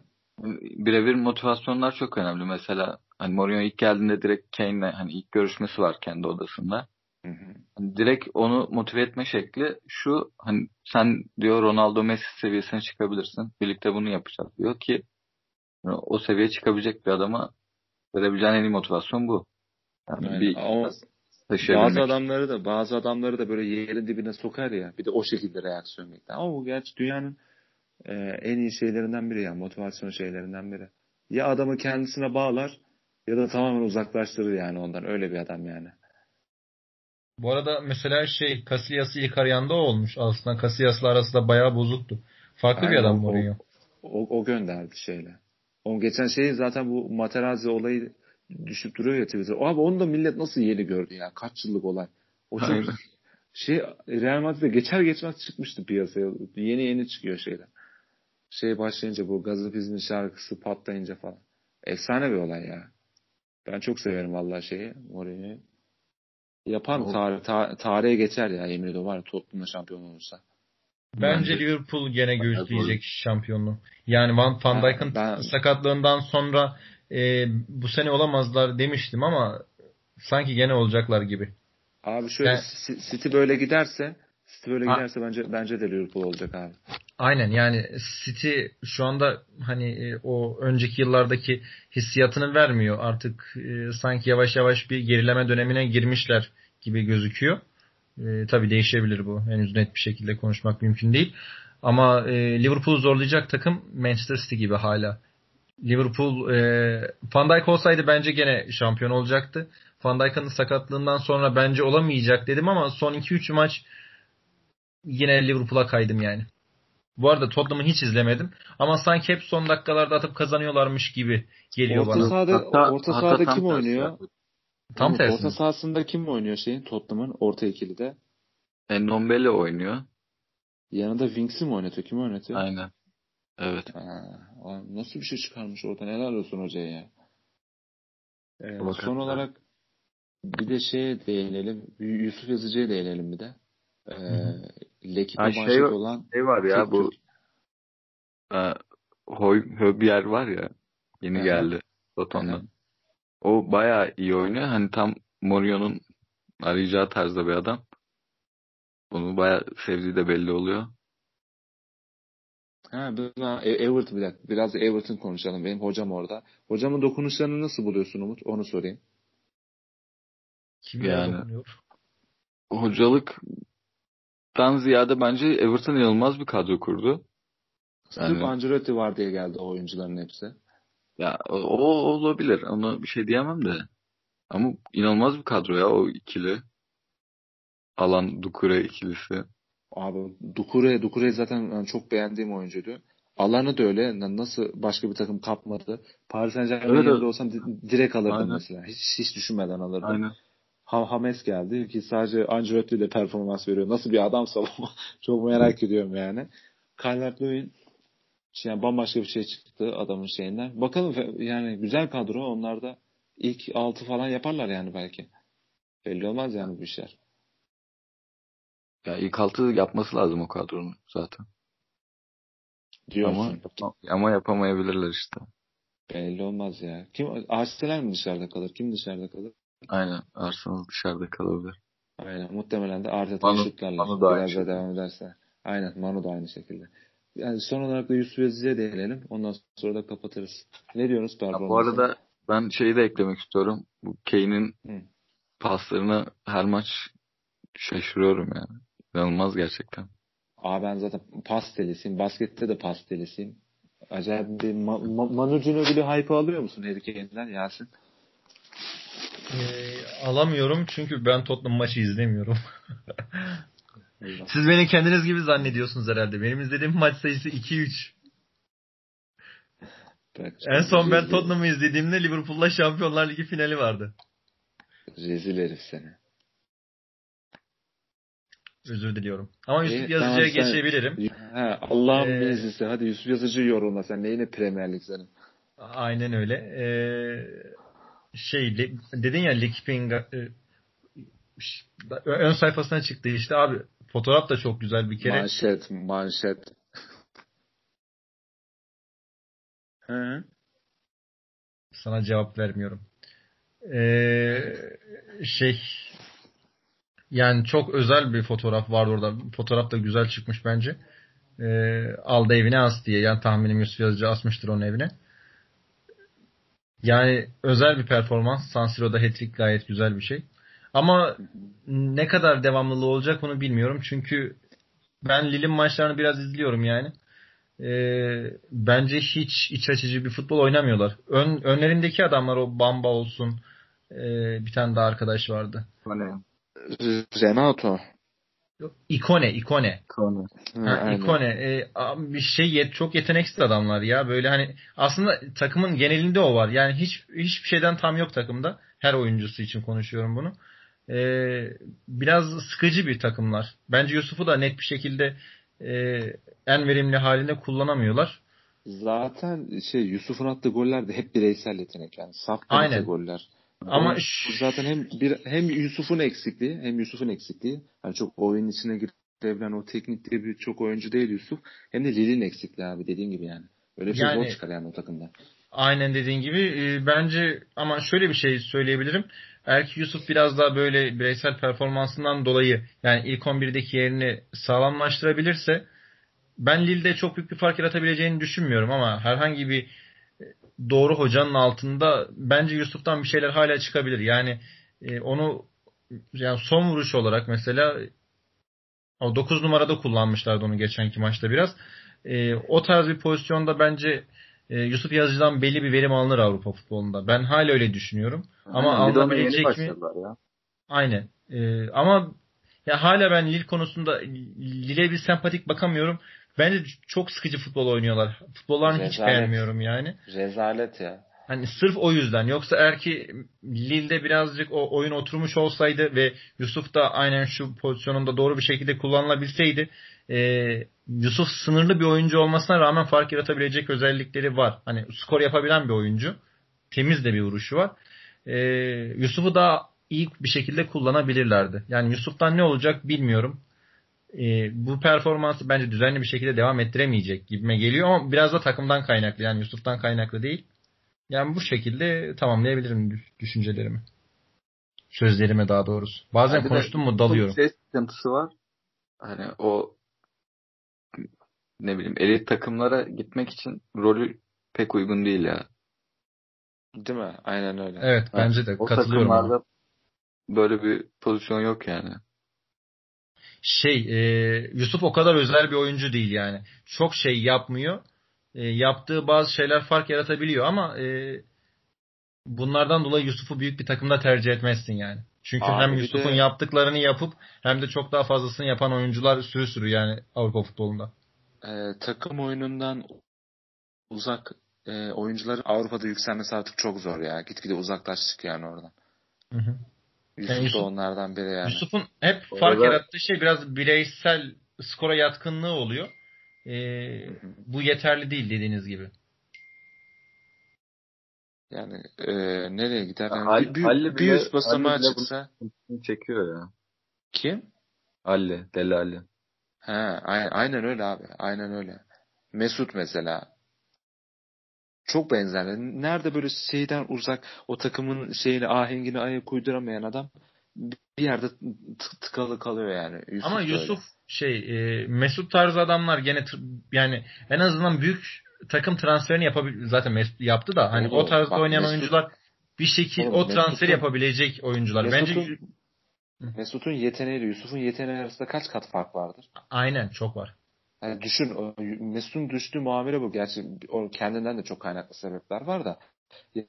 Birebir motivasyonlar çok önemli. Mesela hani Mourinho ilk geldiğinde direkt Kane'le hani ilk görüşmesi var kendi odasında. Hı hı. Hani direkt onu motive etme şekli şu hani sen diyor Ronaldo Messi seviyesine çıkabilirsin. Birlikte bunu yapacak diyor ki o seviyeye çıkabilecek bir adama verebileceğin en iyi motivasyon bu. Yani yani bir bazı adamları da bazı adamları da böyle yerin dibine sokar ya. Bir de o şekilde reaksiyon bekler. Ama bu gerçi dünyanın e, en iyi şeylerinden biri ya. Motivasyon şeylerinden biri. Ya adamı kendisine bağlar ya da tamamen uzaklaştırır yani ondan. Öyle bir adam yani. Bu arada mesela şey Casillas ilk arayan da olmuş. Aslında Casillas'la arası da bayağı bozuktu. Farklı Aynen, bir adam Mourinho. O, o, o gönderdi şeyle. O geçen şeyi zaten bu Materazzi olayı düşüp duruyor ya Twitter. Abi onu da millet nasıl yeni gördü ya. Kaç yıllık olay. O çok şey Real Madrid'de geçer geçmez çıkmıştı piyasaya. Yeni yeni çıkıyor şeyler. Şey başlayınca bu Gazapiz'in şarkısı patlayınca falan. Efsane bir olay ya. Ben çok severim vallahi şeyi Mourinho'yu. Yapar mı? Tarih, ta, tarihe geçer ya yemin ediyorum var Tottenham'la şampiyon olursa. Bence, Bence Liverpool gene göğüsleyecek şampiyonluğu. Yani Van, Van Dijk'ın ben... sakatlığından sonra e, bu sene olamazlar demiştim ama sanki gene olacaklar gibi. Abi şöyle yani, City böyle giderse City böyle giderse bence bence de Liverpool olacak abi. Aynen yani City şu anda hani e, o önceki yıllardaki hissiyatını vermiyor. Artık e, sanki yavaş yavaş bir gerileme dönemine girmişler gibi gözüküyor. E, tabii değişebilir bu. Henüz net bir şekilde konuşmak mümkün değil. Ama e, Liverpool'u zorlayacak takım Manchester City gibi hala. Liverpool e, Van Dijk olsaydı bence gene şampiyon olacaktı. Van Dijk'ın sakatlığından sonra bence olamayacak dedim ama son 2-3 maç yine Liverpool'a kaydım yani. Bu arada Tottenham'ı hiç izlemedim. Ama sanki hep son dakikalarda atıp kazanıyorlarmış gibi geliyor orta bana. Sahada, hatta, orta sahada hatta kim oynuyor? Tam tersi. Orta sahasında kim oynuyor şeyin Tottenham'ın orta ikili de? Endombele oynuyor. Yanında Winks'i mi oynatıyor? Kim oynatıyor? Aynen. Evet. Ha, nasıl bir şey çıkarmış orada? Neler olsun hocaya ya. Ee, son olarak bir de şeye değinelim. Yusuf Yazıcı'ya değinelim bir de. Ee, Lekip'e şey, olan şey var ya Türk bu e, Hoy, Höbier var ya yeni geldi Soton'dan. O bayağı iyi oynuyor. Hani tam Mourinho'nun arayacağı tarzda bir adam. Bunu bayağı sevdiği de belli oluyor. Ha, biraz e, Everton bir dakika. Biraz da Everton konuşalım. Benim hocam orada. Hocamın dokunuşlarını nasıl buluyorsun Umut? Onu sorayım. Kim yani dokunuyor? Hocalıktan ziyade bence Everton inanılmaz bir kadro kurdu. Yani, Sırf Ancelotti var diye geldi o oyuncuların hepsi. Ya o, o olabilir. Ona bir şey diyemem de. Ama inanılmaz bir kadro ya o ikili. Alan Dukure ikilisi. Abi Dukure, Dukure zaten çok beğendiğim oyuncuydu. Alanı da öyle. Nasıl başka bir takım kapmadı. Paris Saint Germain'in evet, yerinde olsam direkt alırdım Aynen. mesela. Hiç, hiç düşünmeden alırdım. Aynen. Ha Hames geldi ki sadece Ancelotti ile performans veriyor. Nasıl bir adamsa çok merak ediyorum yani. Calvert Lewin yani bambaşka bir şey çıktı adamın şeyinden. Bakalım yani güzel kadro. Onlar da ilk altı falan yaparlar yani belki. Belli olmaz yani bu işler. Ya ilk altı yapması lazım o kadronun zaten. Diyorsun. Ama, ama yapamayabilirler işte. Belli olmaz ya. Kim Arsenal mi dışarıda kalır? Kim dışarıda kalır? Aynen. Arsenal dışarıda kalabilir. Aynen. Muhtemelen de Arteta'yı şutlarlar. Manu da Biraz da devam ederse. Aynen. Manu da aynı şekilde. Yani son olarak da Yusuf Yazıcı'ya değinelim. Ondan sonra da kapatırız. Ne diyorsunuz performansa? Bu arada ben şeyi de eklemek istiyorum. Bu Kane'in paslarını her maç şaşırıyorum yani. İnanılmaz gerçekten. Aa ben zaten pas delisiyim. Baskette de pas delisiyim. Acayip bir Ma- Ma- Manu Ginobili hype alıyor musun Harry Kane'den Yasin? Ee, alamıyorum çünkü ben Tottenham maçı izlemiyorum. Siz beni kendiniz gibi zannediyorsunuz herhalde. Benim izlediğim maç sayısı 2-3. En son ben Tottenham'ı izlediğimde Liverpool'la Şampiyonlar Ligi finali vardı. Rezil herif seni. Özür diliyorum. Ama Yusuf e, Yazıcı'ya tamam, geçebilirim. He, Allah'ın ee, mezisi. Hadi Yusuf Yazıcı yorulma. Sen neyine Premier Lig senin? Aynen öyle. Ee, şey dedin ya Likping e, ön sayfasına çıktı işte abi fotoğraf da çok güzel bir kere. Manşet, manşet. Hı. Sana cevap vermiyorum. Ee, şey yani çok özel bir fotoğraf vardı orada. Fotoğraf da güzel çıkmış bence. Ee, aldı evine as diye. Yani tahminim Yusuf Yazıcı asmıştır onun evine. Yani özel bir performans. San Siro'da hat-trick gayet güzel bir şey. Ama ne kadar devamlılığı olacak onu bilmiyorum. Çünkü ben Lille'in maçlarını biraz izliyorum yani. Ee, bence hiç iç açıcı bir futbol oynamıyorlar. Ön, önlerindeki adamlar o Bamba olsun. E, bir tane daha arkadaş vardı. Kone. Renato. İkone, ikone. İkone. Ha, ikone. E, bir şey yet, çok yeteneksiz adamlar ya. Böyle hani aslında takımın genelinde o var. Yani hiç hiçbir şeyden tam yok takımda. Her oyuncusu için konuşuyorum bunu. E, biraz sıkıcı bir takımlar. Bence Yusuf'u da net bir şekilde e, en verimli halinde kullanamıyorlar. Zaten şey Yusuf'un attığı goller de hep bireysel yetenek yani. Saf Aynen. goller. Ama şu... zaten hem bir hem Yusuf'un eksikliği hem Yusuf'un eksikliği. Yani çok oyun içine girebilen o teknikte bir çok oyuncu değil Yusuf. Hem de Lil'in eksikliği abi dediğin gibi yani. Öyle bir şey yani, zor çıkar yani o takımda. Aynen dediğin gibi. E, bence ama şöyle bir şey söyleyebilirim. Eğer ki Yusuf biraz daha böyle bireysel performansından dolayı yani ilk 11'deki yerini sağlamlaştırabilirse ben Lille'de çok büyük bir fark yaratabileceğini düşünmüyorum ama herhangi bir doğru hocanın altında bence Yusuf'tan bir şeyler hala çıkabilir. Yani e, onu yani son vuruş olarak mesela o 9 numarada kullanmışlardı onu geçenki maçta biraz. E, o tarz bir pozisyonda bence e, Yusuf Yazıcı'dan belli bir verim alınır Avrupa futbolunda. Ben hala öyle düşünüyorum. Aynen, ama alınabilecek mi? Ya. Aynen. E, ama ya hala ben Lille konusunda Lille'e bir sempatik bakamıyorum. Bence çok sıkıcı futbol oynuyorlar. Futbollarını hiç beğenmiyorum yani. Rezalet ya. Hani sırf o yüzden. Yoksa eğer ki Lille'de birazcık o oyun oturmuş olsaydı ve Yusuf da aynen şu pozisyonunda doğru bir şekilde kullanılabilseydi e, Yusuf sınırlı bir oyuncu olmasına rağmen fark yaratabilecek özellikleri var. Hani skor yapabilen bir oyuncu. Temiz de bir vuruşu var. E, Yusuf'u daha iyi bir şekilde kullanabilirlerdi. Yani Yusuf'tan ne olacak bilmiyorum e, bu performansı bence düzenli bir şekilde devam ettiremeyecek gibime geliyor ama biraz da takımdan kaynaklı yani Yusuf'tan kaynaklı değil. Yani bu şekilde tamamlayabilirim düşüncelerimi. Sözlerime daha doğrusu. Bazen yani konuştum mu dalıyorum. Ses sıkıntısı var. Hani o ne bileyim elit takımlara gitmek için rolü pek uygun değil ya. Değil mi? Aynen öyle. Evet bence de o katılıyorum. O takımlarda böyle bir pozisyon yok yani şey e, Yusuf o kadar özel bir oyuncu değil yani. Çok şey yapmıyor. E, yaptığı bazı şeyler fark yaratabiliyor ama e, bunlardan dolayı Yusuf'u büyük bir takımda tercih etmezsin yani. Çünkü Abi hem Yusuf'un de... yaptıklarını yapıp hem de çok daha fazlasını yapan oyuncular sürü sürü yani Avrupa futbolunda. E, takım oyunundan uzak e, oyuncuların Avrupa'da yükselmesi artık çok zor ya. Gitgide uzaklaştık yani oradan. Hı hı. Yusuf, yani Yusuf da onlardan biri yani. Yusuf'un hep Orada... fark yarattığı şey biraz bireysel skora yatkınlığı oluyor. Ee, bu yeterli değil dediğiniz gibi. Yani e, nereye gider? Yani Hal, bir, bir, bir üst basamağa çıksa. Çekiyor ya. Kim? Ali, Deli Ali. Ha, aynen, aynen öyle abi. Aynen öyle. Mesut mesela çok benzerler. Nerede böyle şeyden uzak o takımın şeyini ahengini ayak uyduramayan adam bir yerde tıkalı kalıyor yani. Yusuf Ama Yusuf öyle. şey e, Mesut tarzı adamlar gene yani en azından büyük takım transferini yapabil zaten Mesut yaptı da hani Olur, o tarzda bak, oynayan Mesut, oyuncular bir şekil Oğlum, o transferi yapabilecek oyuncular. Mesut'un, Bence Mesut'un yeteneğiyle Yusuf'un yeteneği arasında kaç kat fark vardır? Aynen çok var. Yani düşün Mesut'un düştüğü muamele bu. Gerçi o kendinden de çok kaynaklı sebepler var da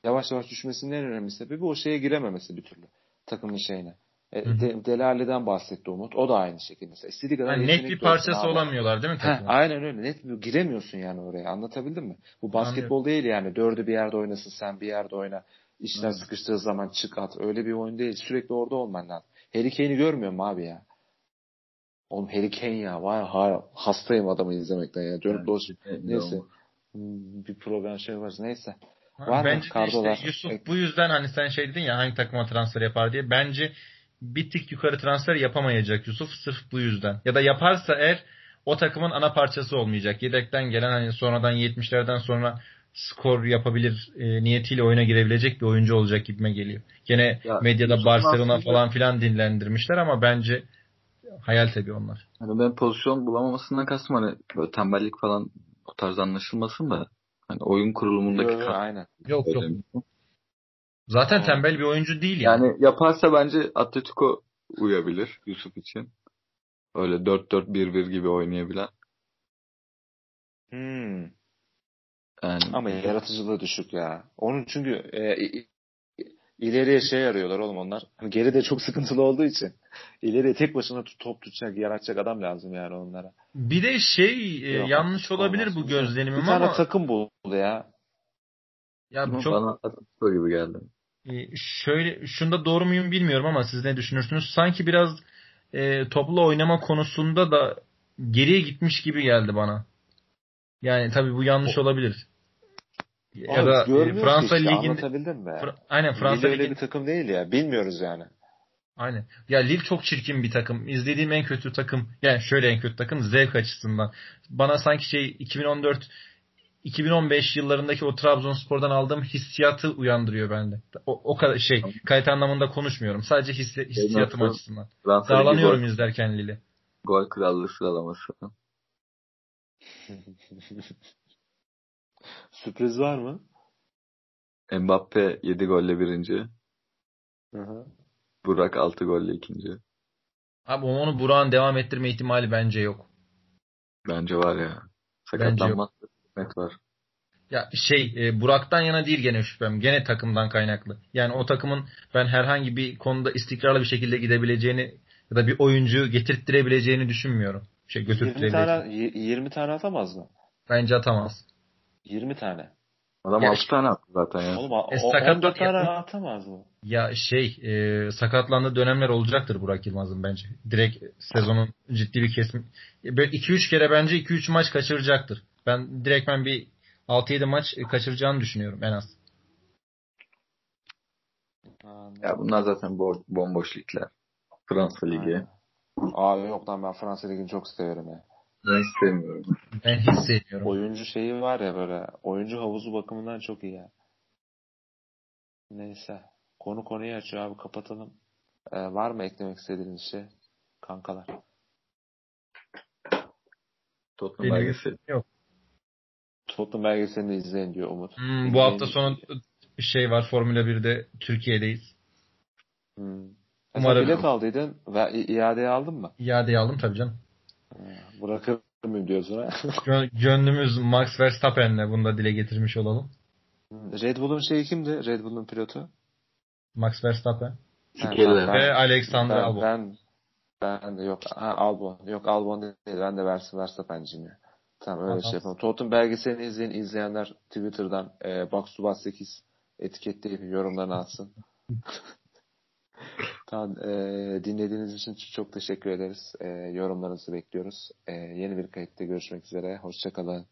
yavaş yavaş düşmesinin en önemli sebebi o şeye girememesi bir türlü. Takımın şeyine. E, de, Delali'den bahsetti Umut. O da aynı şekilde. İstediği kadar yani net bir parçası abi. olamıyorlar değil mi Heh, aynen öyle. Net giremiyorsun yani oraya. Anlatabildim mi? Bu basketbol Anladım. değil yani. Dördü bir yerde oynasın sen bir yerde oyna. İşler sıkıştığı zaman çık at. Öyle bir oyun değil. Sürekli orada olman lazım. Harry Kane'i görmüyor mu abi ya? Oğlum Harry Kane ya. Vay ha, hastayım adamı izlemekten ya. Dönüp dolaşıp. Neyse. Hmm, bir program şey var. Neyse. Var bence mı? işte Yusuf bu yüzden hani sen şey dedin ya hangi takıma transfer yapar diye. Bence bir tık yukarı transfer yapamayacak Yusuf sırf bu yüzden. Ya da yaparsa eğer o takımın ana parçası olmayacak. Yedekten gelen hani sonradan 70'lerden sonra skor yapabilir e, niyetiyle oyuna girebilecek bir oyuncu olacak gibime geliyor. Gene ya, medyada Yusuf Barcelona aslında... falan filan dinlendirmişler ama bence hayal tabii onlar. Hani ben pozisyon bulamamasından kastım hani böyle tembellik falan o tarz anlaşılmasın da hani oyun kurulumundaki yok, aynen. Yok yok. Zaten tembel bir oyuncu değil yani. Yani yaparsa bence Atletico uyabilir Yusuf için. Öyle 4-4-1-1 gibi oynayabilen. Hmm. Yani, Ama yaratıcılığı düşük ya. Onun çünkü e, ileriye şey arıyorlar oğlum onlar. Hani geride çok sıkıntılı olduğu için ileriye tek başına top tutacak, yaratacak adam lazım yani onlara. Bir de şey e, Yok, yanlış olabilir olmaz. bu gözlenimim ama. Bir tane takım buldu ya. Ya bu çok bana Atletico gibi geldi. E, şöyle şunda doğru muyum bilmiyorum ama siz ne düşünürsünüz? Sanki biraz e, toplu oynama konusunda da geriye gitmiş gibi geldi bana. Yani tabii bu yanlış o, olabilir. Ya da e, Fransa işte, liginde Fra- aynen Fransa Lille öyle bir takım değil ya. Bilmiyoruz yani. Aynen. Ya Lille çok çirkin bir takım. İzlediğim en kötü takım. Yani şöyle en kötü takım zevk açısından. Bana sanki şey 2014 2015 yıllarındaki o Trabzonspor'dan aldığım hissiyatı uyandırıyor bende. O, o kadar şey kalite anlamında konuşmuyorum. Sadece hissi, hissiyatım Nasıl? açısından. Darlanıyorum izlerken Lille. Gol krallığı sıralaması. Sürpriz var mı? Mbappe 7 golle birinci. Hı hı. Burak 6 golle ikinci. Abi onu Burak'ın devam ettirme ihtimali bence yok. Bence var ya. Sakatlanmaz net var. Ya şey e, Burak'tan yana değil gene şüphem. Gene takımdan kaynaklı. Yani o takımın ben herhangi bir konuda istikrarlı bir şekilde gidebileceğini ya da bir oyuncu getirttirebileceğini düşünmüyorum. Şey 20 tane 20 tane atamaz mı? Bence atamaz. 20 tane. Adam ya 6 şey, tane attı zaten ya. Oğlum, e, o, sakat 14 tane atamaz mı? Ya şey e, sakatlandığı dönemler olacaktır Burak Yılmaz'ın bence. Direkt sezonun ciddi bir kesim. Böyle 2-3 kere bence 2-3 maç kaçıracaktır. Ben direkt ben bir 6-7 maç kaçıracağını düşünüyorum en az. Ya bunlar zaten bo- bomboş ligler. Fransa Ligi. Abi yok lan ben Fransa Ligi'ni çok severim ya. Ben istemiyorum. Ben hiç sevmiyorum. Oyuncu şeyi var ya böyle. Oyuncu havuzu bakımından çok iyi ya. Neyse. Konu konuyu açıyor abi kapatalım. Ee, var mı eklemek istediğiniz şey? Kankalar. Tottenham belgeseli. Yok. Tottenham belgeselini izleyin diyor Umut. Hmm, bu hafta sonu şey var Formula 1'de Türkiye'deyiz. Hmm. Umarım. Sen bilet aldıydın ve iadeyi aldın mı? İadeyi aldım tabii canım. Bırakır mıyım diyorsun ha? Gönlümüz Max Verstappen'le bunu da dile getirmiş olalım. Red Bull'un şeyi kimdi? Red Bull'un pilotu? Max Verstappen. Ben, Ve Alexander ben, Albon. Ben, ben de yok. Ha, Albon. Yok Albon değil. Ben de Verstappen'ciyim ya. Tamam öyle Adam. şey yapalım. Tottenham belgeselini izleyin. izleyenler Twitter'dan e, Box to Box 8 etiketleyip yorumlarını atsın. tamam. E, dinlediğiniz için çok teşekkür ederiz. E, yorumlarınızı bekliyoruz. E, yeni bir kayıtta görüşmek üzere. Hoşçakalın.